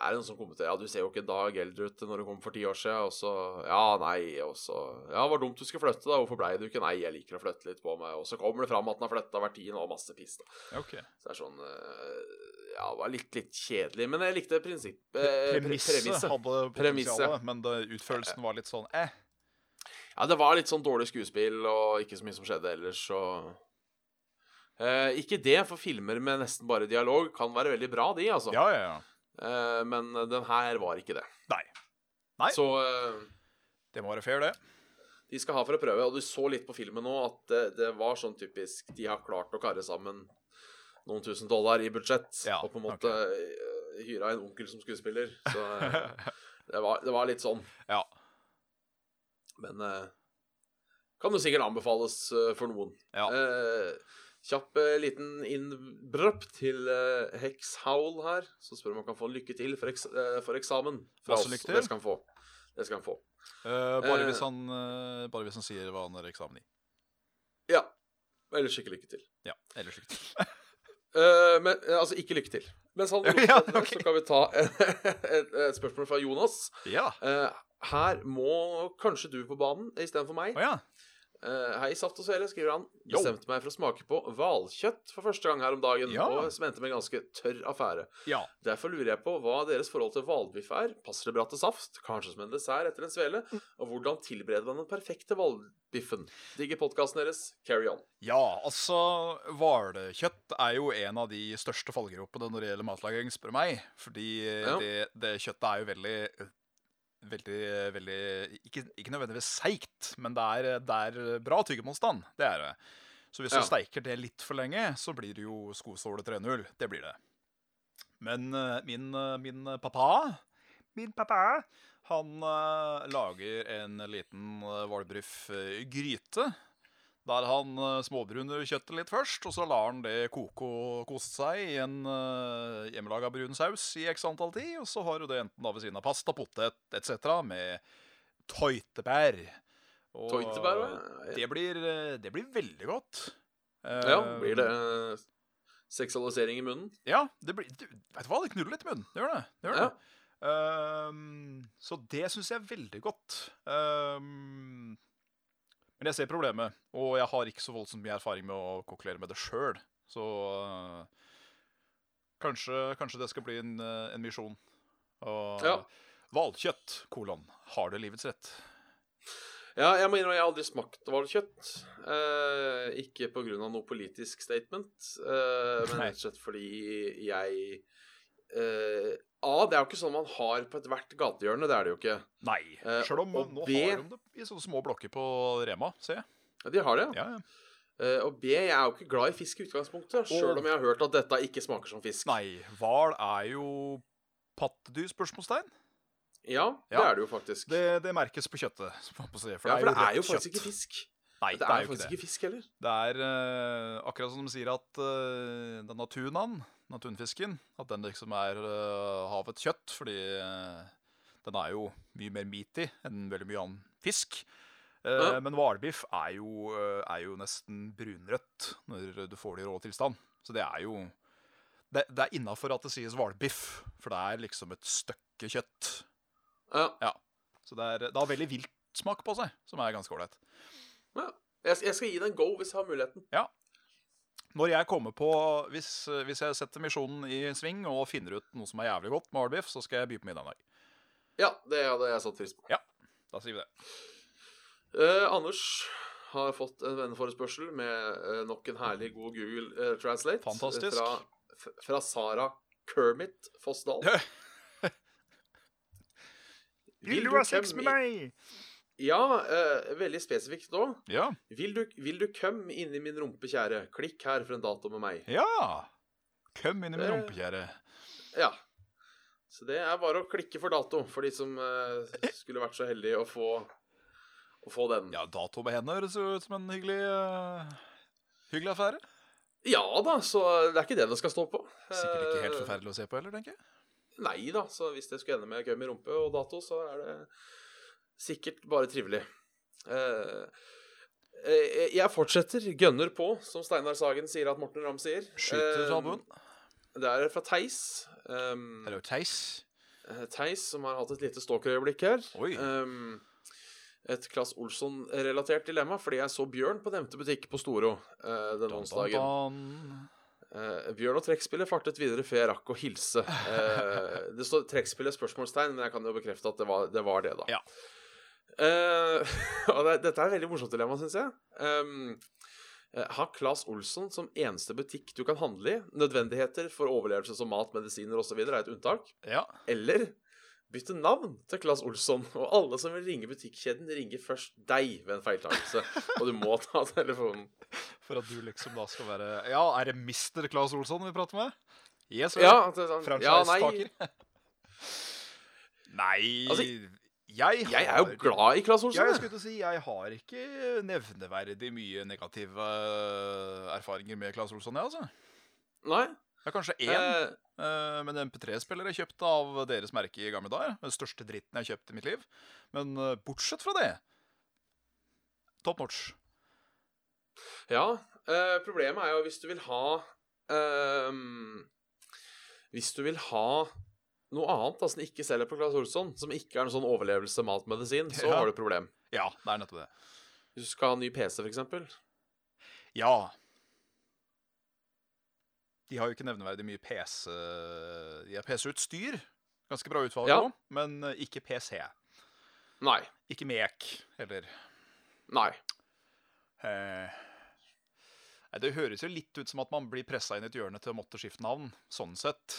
er det noen som kommenterer Ja, du ser jo ikke dag eldre ut når du kom for ti år siden, og så Ja, nei, og så Ja, det var dumt du skulle flytte, da. Hvorfor blei du ikke? Nei, jeg liker å flytte litt på meg. Og så kommer det fram at han har flytta hvert tiende og masse piss, da. ok. Så det er sånn eh, Ja, det var litt, litt kjedelig, men jeg likte prinsippet. eh, pre- Premisset hadde potensialet, men det, utførelsen var litt sånn eh. Ja, det var litt sånn dårlig skuespill, og ikke så mye som skjedde ellers, og eh, Ikke det, for filmer med nesten bare dialog kan være veldig bra, de, altså. Ja, ja, ja. Uh, men den her var ikke det. Nei. Nei. Så uh, Det må være fair, det. de skal ha for å prøve, og du så litt på filmen nå at det, det var sånn typisk De har klart å karre sammen noen tusen dollar i budsjett, Ja, og på en måte okay. hyra en onkel som skuespiller. Så det, var, det var litt sånn. Ja. Men kan jo sikkert anbefales for noen. Ja. Eh, kjapp eh, liten innbrøpp til uh, Hex Howl her, som spør om han kan få lykke til for, eks eh, for eksamen. Fra oss. lykke til. Det skal han få. Det skal han få. Uh, bare, Eh. hvis han, uh, bare hvis han sier hva han har eksamen i. Ja. Ellers ikke lykke til. Ja, ellers lykke til. *laughs* Eh, men eh, altså, ikke lykke til. Mens han roter *laughs* Ja, okay. så kan vi ta *laughs* et, et spørsmål fra Jonas. Ja. Eh, her må kanskje du på banen istedenfor meg. Oh, ja. Eh, hei, Saft og Svele, skriver han. Bestemte meg for å smake på hvalkjøtt for første gang her om dagen, Ja. og som endte med en ganske tørr affære. Ja. Derfor lurer jeg på hva deres forhold til hvalbiff er. Passer det bra til saft? Kanskje som en dessert etter en svele? Og hvordan tilbereder man den perfekte hvalbiffen? Digger podkasten deres. Carry on. Ja, altså Hvalkjøtt er jo en av de største fallgropene når det gjelder matlaging, spør meg. Fordi Ja. det, det kjøttet er jo veldig Veldig, veldig Ikke, ikke nødvendigvis seigt, men det er, det er bra tyggemotstand. Det er det. Så hvis Ja. du steiker det litt for lenge, så blir det jo skosåle 3-0. Det blir det. Men eh, min, eh, min pappa Min pappa Han eh, lager en liten uh, hvalbiff-gryte. Der han uh, småbruner kjøttet litt først, og så lar han det koke og kose seg i en uh, hjemmelaga brun saus i x antall tid. Og så har du det enten da ved siden av pasta, potet etc. med tøytebær. Og, Tøytebær, ja. det, blir, det blir veldig godt. Ja, blir det eh, seksualisering i munnen? Ja, det blir du, Vet du hva, det knuller litt i munnen. Det gjør det. det, gjør Ja. det. Um, så det syns jeg er veldig godt. Um, men jeg ser problemet, og jeg har ikke så voldsomt mye erfaring med å kokkelere med det sjøl. Så uh, kanskje, kanskje det skal bli en, uh, en misjon. Og Ja. hvalkjøtt, kolon, har det livets rett. Ja, jeg må innrømme jeg har aldri smakt hvalkjøtt. Eh, ikke pga. noe politisk statement, eh, men rett og slett fordi jeg eh, A, det er jo ikke sånn man har på ethvert gatehjørne. Det er det jo ikke. Nei. Eh, Sjøl om man nå B- har de det i sånne små blokker på Rema, ser jeg. Ja, De har det, ja. Ja, ja. Uh, og B, jeg er jo ikke glad i fisk i utgangspunktet, sjøl om jeg har hørt at dette ikke smaker som fisk. Nei, hval er jo pattedyr? spørsmålstegn. Ja, det Ja. er det jo faktisk. Det, det merkes på kjøttet. For man får si, ja, for det er jo faktisk ikke fisk. Nei, Det er jo ikke det. ikke fisk heller. Det er uh, akkurat som de sier at uh, denne tunaen, denne tunfisken, at den liksom er uh, havets kjøtt, fordi eh, den er jo mye mer meaty enn veldig mye annen fisk. Eh, Ja. Men hvalbiff er, eh, er jo nesten brunrødt når du får det i rå tilstand. Så det er jo Det, det er innafor at det sies hvalbiff, for det er liksom et stykke kjøtt. Ja. Så det, er, det har veldig vilt smak på seg, som er ganske ålreit. ja. Jeg, jeg skal gi det en go hvis jeg har muligheten. Når jeg kommer på hvis, hvis jeg setter misjonen i sving og finner ut noe som er jævlig godt med hardbiff, så skal jeg by på middag en dag. Ja, det hadde jeg satt pris på. Ja, Da sier vi det. Eh, Anders har fått en venneforespørsel med eh, nok en herlig god Google eh, Translate. Fantastisk. Fra, fra Sara Kermit Fossdal. *laughs* Vil du ha sex med meg? Ja, uh, veldig spesifikt nå. Ja. Vil du, vil du come inn i min rumpe, kjære? Klikk her for en dato med meg. Ja. Kom inn i min Det- rumpe, kjære. Ja. Så det er bare å klikke for dato, for de som uh, *laughs* skulle vært så heldige å få, å få den. Ja, dato med henne høres jo ut som en hyggelig, uh, Hyggelig affære. Ja da, så det er ikke det det skal stå på. Sikkert ikke helt forferdelig å se på heller, tenker jeg. Nei da, så hvis det skulle ende med gummi rumpe og dato, så er det sikkert bare trivelig. Eh, eh, jeg fortsetter, gønner på, som Steinar Sagen sier at Morten Ramm sier. Skyter Eh, albuen. Det er fra Theis. Um, Hello, Theis. Theis, som har hatt et lite stalkerøyeblikk her. Oi. Um, et Claes Olsson-relatert dilemma, fordi jeg så Bjørn på nevnte butikk på Storo uh, den onsdagen. Eh, Bjørn og trekkspillet fartet videre før jeg rakk å hilse. Uh, det står trekkspillet spørsmålstegn, men jeg kan jo bekrefte at det var det, var det da. Ja. Eh, *laughs* og det, dette er et veldig morsomt dilemma, syns jeg. Um, har Claes Olsson som eneste butikk du kan handle i, nødvendigheter for overlevelse som mat, medisiner osv. er et unntak, Ja. eller bytte navn til Claes Olsson, og alle som vil ringe butikkjeden, ringer først deg ved en feiltakelse, og du må ta *laughs* telefonen. For at du liksom da skal være Ja, er det Mr. Claes Olsson vi prater med? Yes. Ja, sånn, er sånn, ja, nei, *laughs* nei Altså, jeg, har, jeg er jo glad i Claes Ja, Olsson. jeg jeg. skulle til å si Jeg har ikke nevneverdig mye negative eh, erfaringer med Claes Olsson, jeg, altså. Nei. Det er kanskje én, Eh, eh, men MP3-spiller jeg kjøpte av deres merke i gamle dager. Den største dritten jeg har kjøpt i mitt liv. Men eh, bortsett fra det Top notch. ja. eh, problemet er jo hvis du vil ha eh, Hvis du vil ha noe annet altså, ikke selger på Claes Olsson, som ikke er en sånn overlevelse, mat, medisin, så Ja. har du et problem. Ja, det er nettopp det. Hvis du skal ha en ny PC, eksempel. Ja. De har jo ikke nevneverdig mye PC De har PC-utstyr. Ganske bra utvalg Ja. nå, men eh, ikke PC. Nei. Ikke MEK heller. Nei. Eh, det høres jo litt ut som at man blir pressa inn i et hjørne til å måtte skifte navn, sånn sett.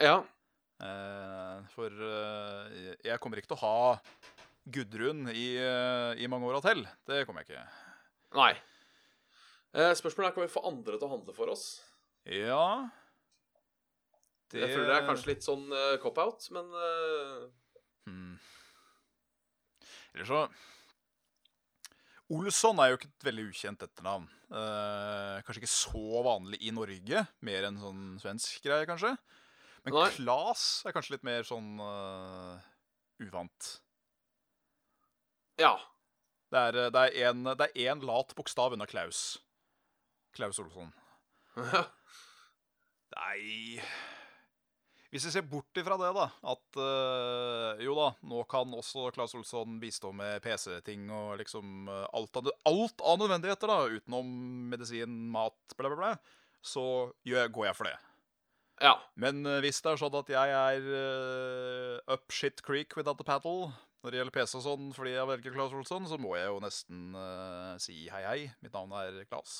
Ja. Eh, for eh, jeg kommer ikke til å ha Gudrun i, eh, i mange år til. Det kommer jeg ikke. Nei. Spørsmålet er kan vi få andre til å handle for oss. Ja Jeg føler det er kanskje litt sånn uh, cop-out, men uh... Hmm. Eller så Olsson er jo ikke et veldig ukjent etternavn. Uh, kanskje ikke så vanlig i Norge, mer enn sånn svensk greie, kanskje. Men Nei. Klas er kanskje litt mer sånn uh, uvant. ja. Det er, eh, det er en, det er en lat bokstav unna Klaus. Klaus Olsson. *laughs* Nei Hvis vi ser bort ifra det, da, at øh, jo da, nå kan også Claes Olsson bistå med PC-ting og liksom alt, av, alt av nødvendigheter, da, utenom medisin, mat, bla, bla, bla, så gjør, går jeg for det. Ja. Men øh, hvis det er sånn at jeg er uh, up shit creek without a paddle når det gjelder PC og sånn, fordi jeg velger Claes Olsson, så må jeg jo nesten uh, si hei, hei. Mitt navn er Claes.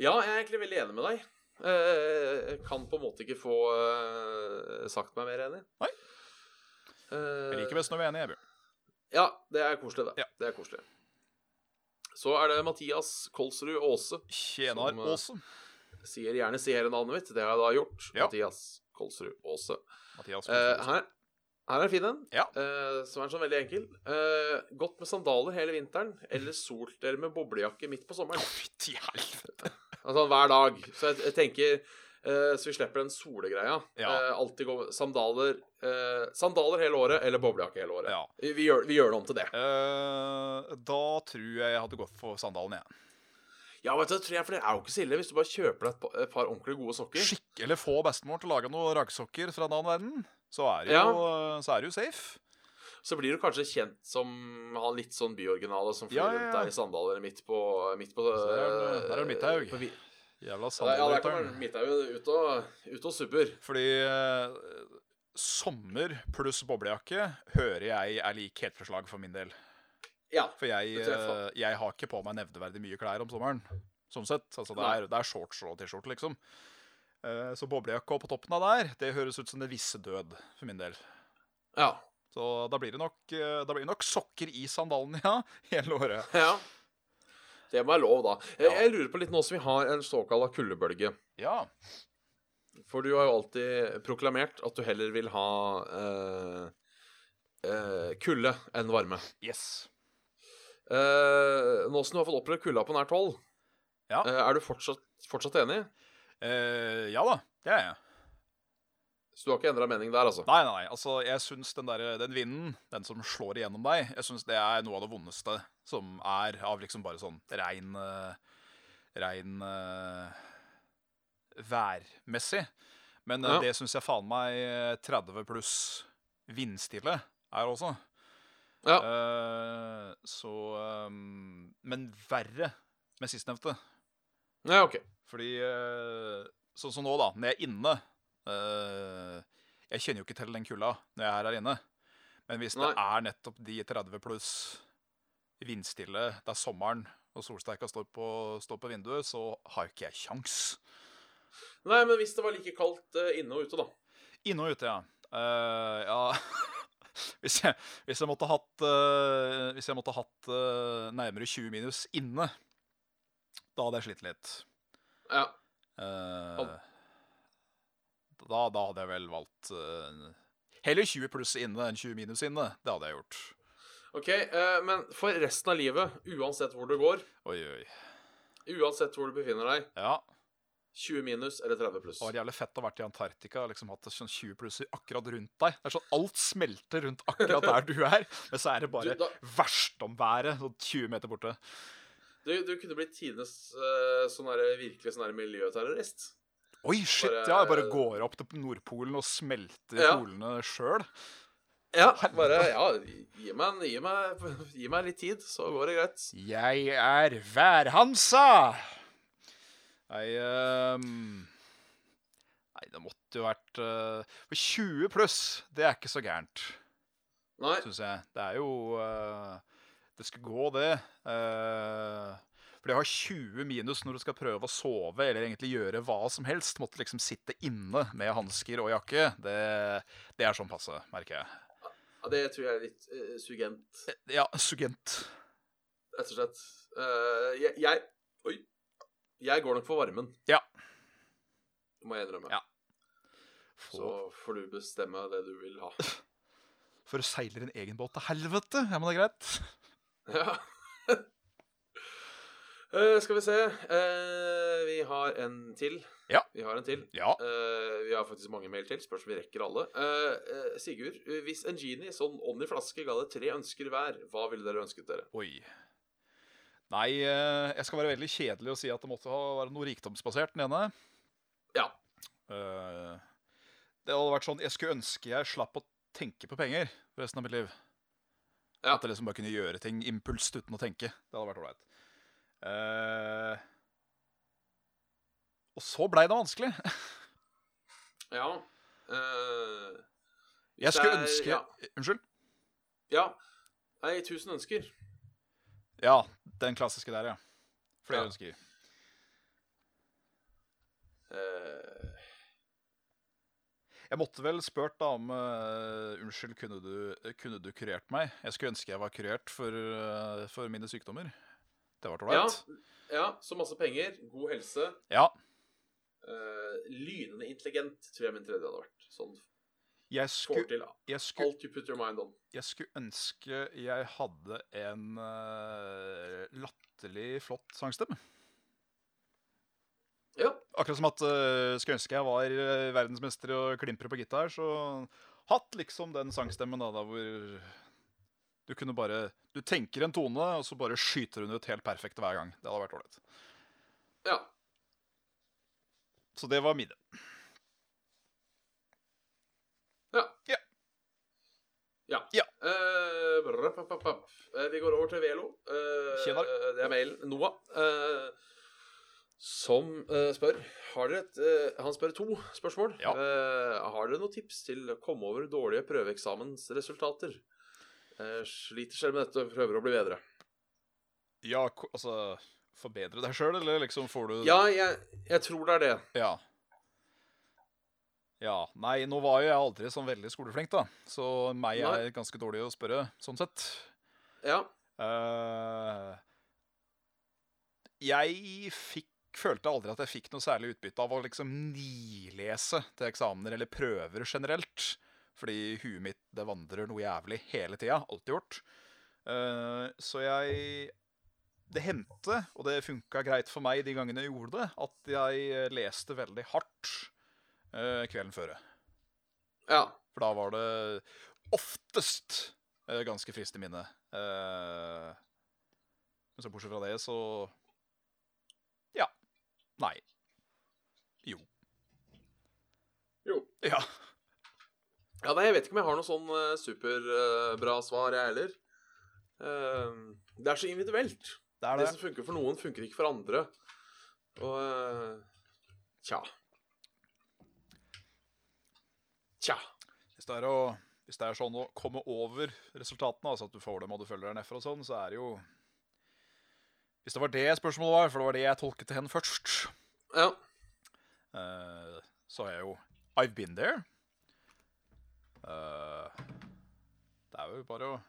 Ja, jeg er egentlig veldig enig med deg. Eh, Jeg kan på en måte ikke få eh, sagt meg mer enig. Nei. Eh, Jeg liker best når vi er enige, Bjørn. Ja, det er koselig, det. Ja. Det er koselig. Så er det Mathias Kolsrud Aase. Tjenar Aase. Sier gjerne si hele navnet mitt. Det har jeg da gjort. Ja. Mathias Kolsrud Aase. Mathias Eh, her, her er en fin en, Ja. eh, som er sånn veldig enkel. Eh, gått med sandaler hele vinteren, eller solt dere med boblejakke midt på sommeren. Fytti helvete. Altså hver dag. Så jeg, jeg tenker eh, Så vi slipper den solegreia. Ja. Eh, alltid gå med sandaler Sandaler hele året, eller boblejakke hele året. Ja. Vi, vi, gjør, vi gjør det om til det. Da tror jeg jeg hadde gått for sandalen, jeg. Ja, vet du, tror jeg, for det er jo ikke så ille hvis du bare kjøper deg et, pa- et par ordentlig gode sokker. Skikk eller få bestemor til å lage noen raggsokker fra en annen verden, så er det jo, så er det jo safe. Så blir du kanskje kjent som han litt sånn byoriginale som flyr Ja, ja, rundt ja. der i sandaler midt på, midt på der er det- Midthaug. Jævla vi- Ja. Midthaug ute og, ut og subber. Fordi eh, sommer pluss boblejakke hører jeg er lik heltforslag for min del. Ja. For jeg, jeg eh, jeg har ikke på meg nevneverdig mye klær om sommeren. Sånn sett. Altså, det, er, det er shorts og T-skjorte, liksom. Uh, Så boblejakke på toppen av der, det høres ut som det visse død for min del. Ja. Så da blir det nok, eh, da blir det nok sokker i sandalen, *laughs* ja, hele året. ja. Det må være lov, da. Jeg, jeg lurer på litt nå som vi har en såkalla kuldebølge. Ja. For du har jo alltid proklamert at du heller vil ha uh, uh, kulde enn varme. Yes. Eh, nå som du har fått opplevd kulda på nært hold, Ja. uh, er du fortsatt, fortsatt enig? Uh, ja da, det er jeg. Så du har ikke endra mening der, altså? Nei, nei, nei. Altså, jeg syns den, der, den vinden, den som slår igjennom deg, jeg syns det er noe av det vondeste som er av liksom bare sånn rein Rein værmessig. Men Ja. det syns jeg faen meg eh, 30 pluss vindstille er også. Ja. Uh, så um, Men verre med sistnevnte. Ja, OK. Fordi uh, Sånn som nå, da. Når jeg er inne uh, Jeg kjenner jo ikke til den kulda når jeg er her inne. Men hvis det er nettopp de 30 pluss vindstille, det er sommeren, og solsteika står på, står på vinduet, så har ikke jeg kjangs. Nei, men hvis det var like kaldt uh, inne og ute, da? Inne og ute, ja. Uh, ja *laughs* hvis, jeg, hvis jeg måtte hatt uh, Hvis jeg måtte hatt uh, nærmere 20 minus inne, da hadde jeg slitt litt. Ja. Uh, da, da hadde jeg vel valgt Heller 20 pluss inne enn 20 minus inne. Det hadde jeg gjort. OK, men for resten av livet, uansett hvor du går, Oi, oi. uansett hvor du befinner deg, Ja, 20 minus eller 30 pluss? Det var jævlig fett å ha vært i Antarktika og liksom hatt sånn 20 plusser akkurat rundt deg. Det er sånn Alt smelter rundt akkurat der du er, men så er det bare Du, da- verstomværet sånn 20 meter borte. Du, du kunne blitt tidenes eh, sånn virkelig sånn miljøterrorist. Oi, shit! Bare- Ja, jeg bare går opp til Nordpolen og smelter Ja. polene sjøl. Ja, bare Ja, gi meg, gi, meg, gi meg litt tid, så går det greit. Jeg er værhansa! Nei um, Nei, det måtte jo vært uh, For 20 pluss, det er ikke så gærent, syns jeg. Det er jo uh, Det skal gå, det. Uh, for det har 20 minus når du skal prøve å sove eller egentlig gjøre hva som helst, måtte liksom sitte inne med hansker og jakke, det, det er sånn passe, merker jeg. Ja, det tror jeg er litt uh, sugent, Ja, sugent. rett og slett. Uh, jeg, jeg Oi. Jeg går nok for varmen. Ja. Det må jeg innrømme. Ja. Så får du bestemme det du vil ha. *laughs* For å seile en egen båt til helvete, *laughs* ja, men det er greit. Ja. uh, skal vi se uh, Vi har en til. Ja. Vi har en til. Ja. Uh, vi har faktisk mange mail til. Spørs om vi rekker alle. Eh, Sigurd, hvis en genie sånn ånd i flaske ga deg tre ønsker hver, hva ville dere ønsket dere? Oi. Nei, eh, jeg skal være veldig kjedelig og si at det måtte ha være noe rikdomsbasert, den ene. Ja. Eh, det hadde vært sånn Jeg skulle ønske jeg slapp å tenke på penger resten av mitt liv. Ja. At jeg liksom bare kunne gjøre ting impulst uten å tenke. Det hadde vært ålreit. Eh, og så blei det vanskelig. *laughs* Ja. Uh, Jeg skulle er- ønske ja, Unnskyld? ja. Nei, tusen ønsker. Ja, den klassiske der, ja. Flere Ja. ønsker. Eh, Jeg måtte vel spurt da om uh, Unnskyld, kunne du, kunne du kurert meg? Jeg skulle ønske jeg var kurert for, uh, for mine sykdommer. Det var ja, ålreit. ja, så masse penger, god helse, Ja. Uh, lynende intelligent, tror jeg min tredje hadde vært. Sånn Jeg skulle, til jeg, skulle, alt you put your mind on. jeg skulle ønske jeg hadde en uh, latterlig flott sangstemme. Ja. Akkurat som at uh, skulle ønske jeg var eh, verdensmester i å klimpre på gitar, så hatt liksom den sangstemmen da, da hvor du kunne bare Du tenker en tone, og så bare skyter hun ut helt perfekt hver gang. Det hadde vært ålreit. ja. Så det var mine. Ja. Ja. Ja. Ja. Eh, brr, papp, papp, papp. Uh, vi går over til Velo. Uh, det er mailen. Noah. som spør har dere et, Han spør to spørsmål. Ja. Har dere noen tips til å komme over dårlige prøveeksamensresultater? Sliter selv med dette prøver å bli bedre. Ja, altså Forbedre deg sjøl, eller liksom får du Ja, jeg, jeg tror det er det. Ja. Ja. Nei, nå var jo jeg aldri sånn veldig skoleflink, da. Så meg er ganske dårlig å spørre, sånn sett. Ja. Uh, jeg fikk Følte aldri at jeg fikk noe særlig utbytte av å liksom nilese til eksamener eller prøver generelt. Fordi huet mitt det vandrer noe jævlig hele tida. Alltid gjort. Uh, så jeg det hendte, og det funka greit for meg de gangene jeg gjorde det, at jeg leste veldig hardt kvelden før. Ja. For da var det oftest eh, ganske friskt i minnet. Eh, men så bortsett fra det, så Ja. Nei. Jo. Jo. Ja. Ja, nei, Jeg vet ikke om jeg har noe sånn superbra svar, jeg heller. Eh, det er så individuelt. Det er Det det. som funker for noen, funker ikke for andre. Og eh, Tja. Tja. Hvis det, er å, hvis det er sånn å komme over resultatene, altså at du får dem og du følger deg nedfor og sånn, så er det jo Hvis det var det spørsmålet var, for det var det jeg tolket til henne først, Ja. Uh, så har jeg jo I've been there. Uh, det er jo bare å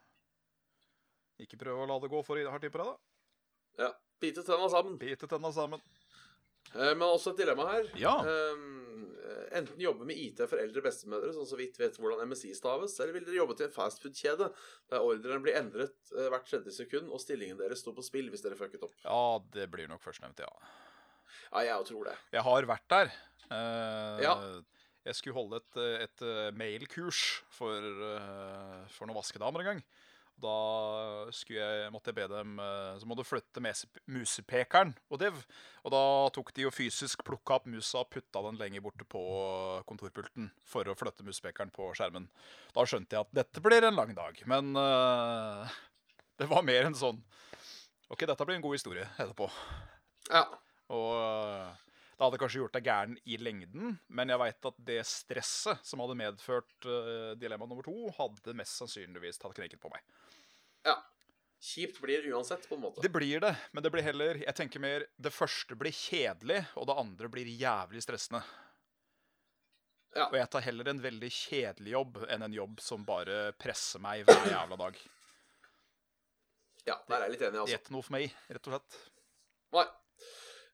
ikke prøve å la det gå for hardt i på deg, da. ja. Bite tenna sammen. Bite tenna sammen. Eh, men også et dilemma her. Ja. Eh, enten jobbe med IT for eldre bestemødre, som så vidt vet hvordan MSI staves, eller vil dere jobbe til en fastfood-kjede der ordren blir endret eh, hvert tredje sekund, og stillingen deres står på spill hvis dere fucket opp? Ja, det blir nok førstnevnte, ja. Ja, jeg tror det. Jeg har vært der. Uh, Ja. Jeg skulle holde et, et mailkurs for, uh, for noen vaskedamer en gang. Da jeg, måtte jeg be dem eh, Så må du flytte musepekeren og det, Og da tok de jo fysisk plukka opp musa og putta den lenger borte på kontorpulten for å flytte musepekeren på skjermen. Da skjønte jeg at dette blir en lang dag. Men uh, det var mer enn sånn OK, dette blir en god historie etterpå. Ja. Og øh, det hadde kanskje gjort deg gæren i lengden, men jeg veit at det stresset som hadde medført uh, dilemma nummer to, hadde mest sannsynligvis tatt knekken på meg. ja. Kjipt blir uansett, på en måte. Det blir det, men det blir heller Jeg tenker mer det første blir kjedelig, og det andre blir jævlig stressende. Ja. Og jeg tar heller en veldig kjedelig jobb enn en jobb som bare presser meg hver jævla dag. Ja, der er jeg litt enig, altså. Det er ikke noe for meg, rett og slett. Nei.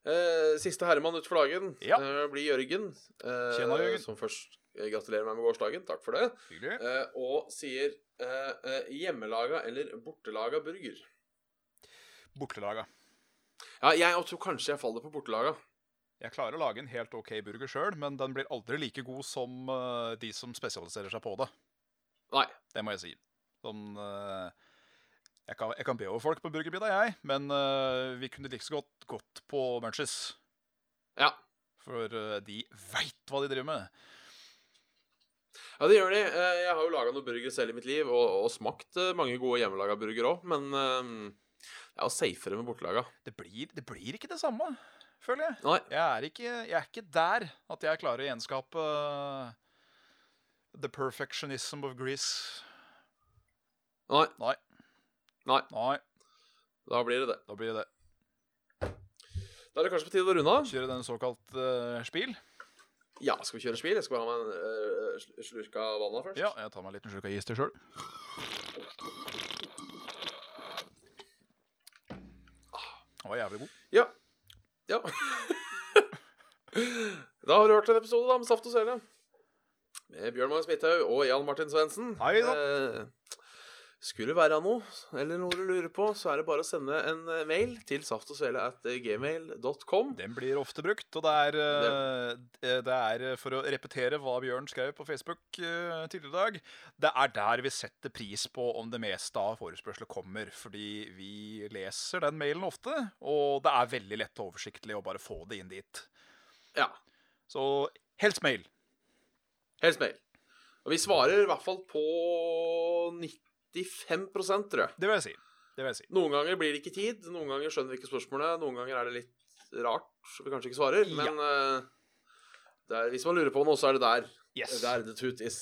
Eh, siste herremann ut for dagen Ja. uh, blir Jørgen. Uh, Tjena, Jørgen. Som først eh, gratulerer meg med gårsdagen. Takk for det. Eh, og sier eh, eh, hjemmelaga eller bortelaga burger. Bortelaga. Ja, jeg tror kanskje jeg faller på bortelaga. Jeg klarer å lage en helt OK burger sjøl, men den blir aldri like god som de som spesialiserer seg på det. Nei. Det må jeg si. Sånn øh, jeg, kan, jeg kan be over folk på burgerbida, jeg, men uh, vi kunne like så godt gått på Munchies. Ja. For uh, de veit hva de driver med. Ja, det gjør de. Eh, Jeg har jo laga noen burgere selv i mitt liv, og, og smakt mange gode hjemmelaga burgere òg, men jo safere med bortelaga. Det blir, det blir ikke det samme, føler jeg. Nei. Jeg er ikke, jeg er ikke der at jeg klarer å gjenskape the perfectionism of Greece. Nei. Nei. Nei. Nei, Da blir det det. da blir det det. Da er det kanskje på tide å runde av. Kjøre den såkalt uh, spil. Ja, skal vi kjøre spil? Jeg skal bare ha meg en uh, slurk av vannet først. Ja, jeg tar meg en liten slurk av is til sjøl. Den var jævlig god. Ja. ja. *laughs* da har du hørt en episode da med Saft og Sele. Med Bjørn Magnus Midthaug og Jan Martin Svendsen. Hei da. Eh, skulle være noe, eller noe du lurer på, så er det bare å sende en eh, mail til saftogsvele at eh. Den blir ofte brukt, og det er, det er eh, for å repetere hva Bjørn skrev på Facebook tidligere i dag. Det er der vi setter pris på om det meste av forespørsler kommer. Fordi vi leser den mailen ofte, og det er veldig lett og oversiktlig å bare få det inn dit. Ja. Så helst mail. Helst mail. Og vi svarer i hvert fall på 95% tror jeg. Det vil jeg si. Det vil jeg si. Noen ganger blir det ikke tid, noen ganger skjønner vi ikke spørsmålet, noen ganger er det litt rart, så vi kanskje ikke svarer. Ja. Men uh, er, hvis man lurer på noe, så er det der. Yes. Der the truth is.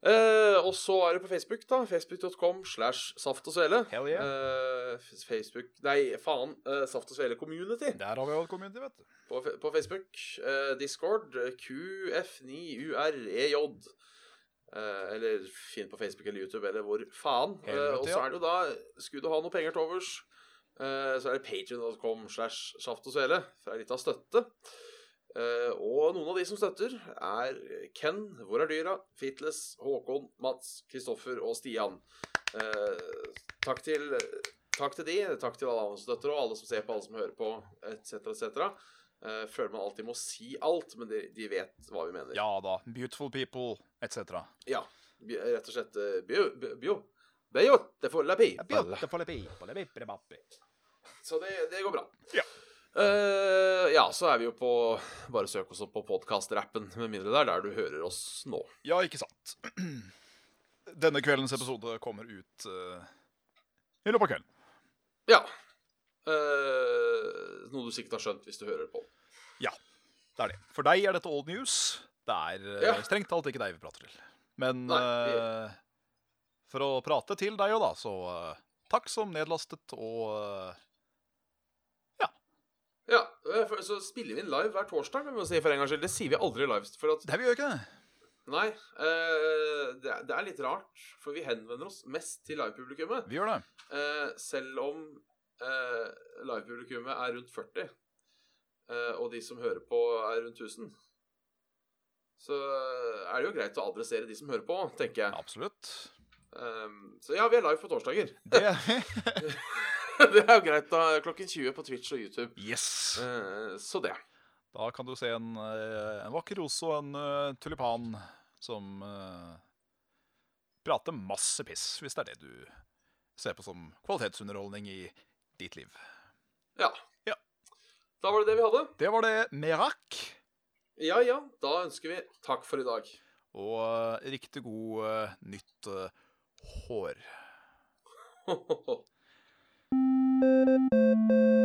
Uh, og så er det på Facebook, da. Facebook.com slash Saft og Svele. Yeah. Uh, Facebook Nei, faen. Uh, Saft og Svele Community Der har vi alt community, vet du. på, på Facebook. Discord. eh, QF9UREJ. Eh, eller finn på Facebook eller YouTube eller hvor faen. Eh, og så er det jo da Skulle du ha noe penger til overs, eh, så er det patrion.com slash Saft og Svele for ei lita støtte. Eh, og noen av de som støtter, er Ken, Hvor er dyra? Fitles, Håkon, Mats, Kristoffer og Stian. Eh, takk til takk til de. Takk til alle som støtter, og alle som ser på, alle som hører på, etc., etc. Uh, føler man alltid må si alt, men de, de vet hva vi mener. Ja da. Beautiful people, etc. Ja. Rett og slett uh, bio, bi- bio. Får la. Så det, det går bra. Ja. Uh, ja, så er vi jo på Bare søk oss opp på podkast-rappen, med mindre det er der du hører oss nå. Ja, ikke sant. Denne kveldens episode kommer ut uh, i løpet av kvelden. Ja. Eh, noe du sikkert har skjønt hvis du hører på. Ja, det er det. For deg er dette old news. Det er eh, Ja. strengt talt ikke deg vi prater til. Men Nei, eh, for å prate til deg òg, da, så uh, takk som nedlastet og uh, Ja, Så spiller vi inn live hver torsdag. kan vi si for en gangs skyld. Det sier vi aldri live. For at, Det vi gjør ikke det. nei, det, er- det er litt rart, for vi henvender oss mest til livepublikummet. Vi gjør det. Selv om eh, livepublikummet er rundt 40, eh, og de som hører på, er rundt 1000, så er det jo greit å adressere de som hører på, tenker jeg. Absolutt. Um, så ja, vi er live på torsdager. Det *laughs* det er jo greit da, klokken 20 på Twitch og YouTube. Yes. Uh, så det. Da kan du se en, eh, en vakker rose og en uh, tulipan som uh, prater masse piss, hvis det er det du ser på som kvalitetsunderholdning i ditt liv. Ja. Ja. Da var det det vi hadde. Det var det Merak. Ja ja, da ønsker vi takk for i dag. Og uh, riktig god uh, nytt uh, hår. *laughs*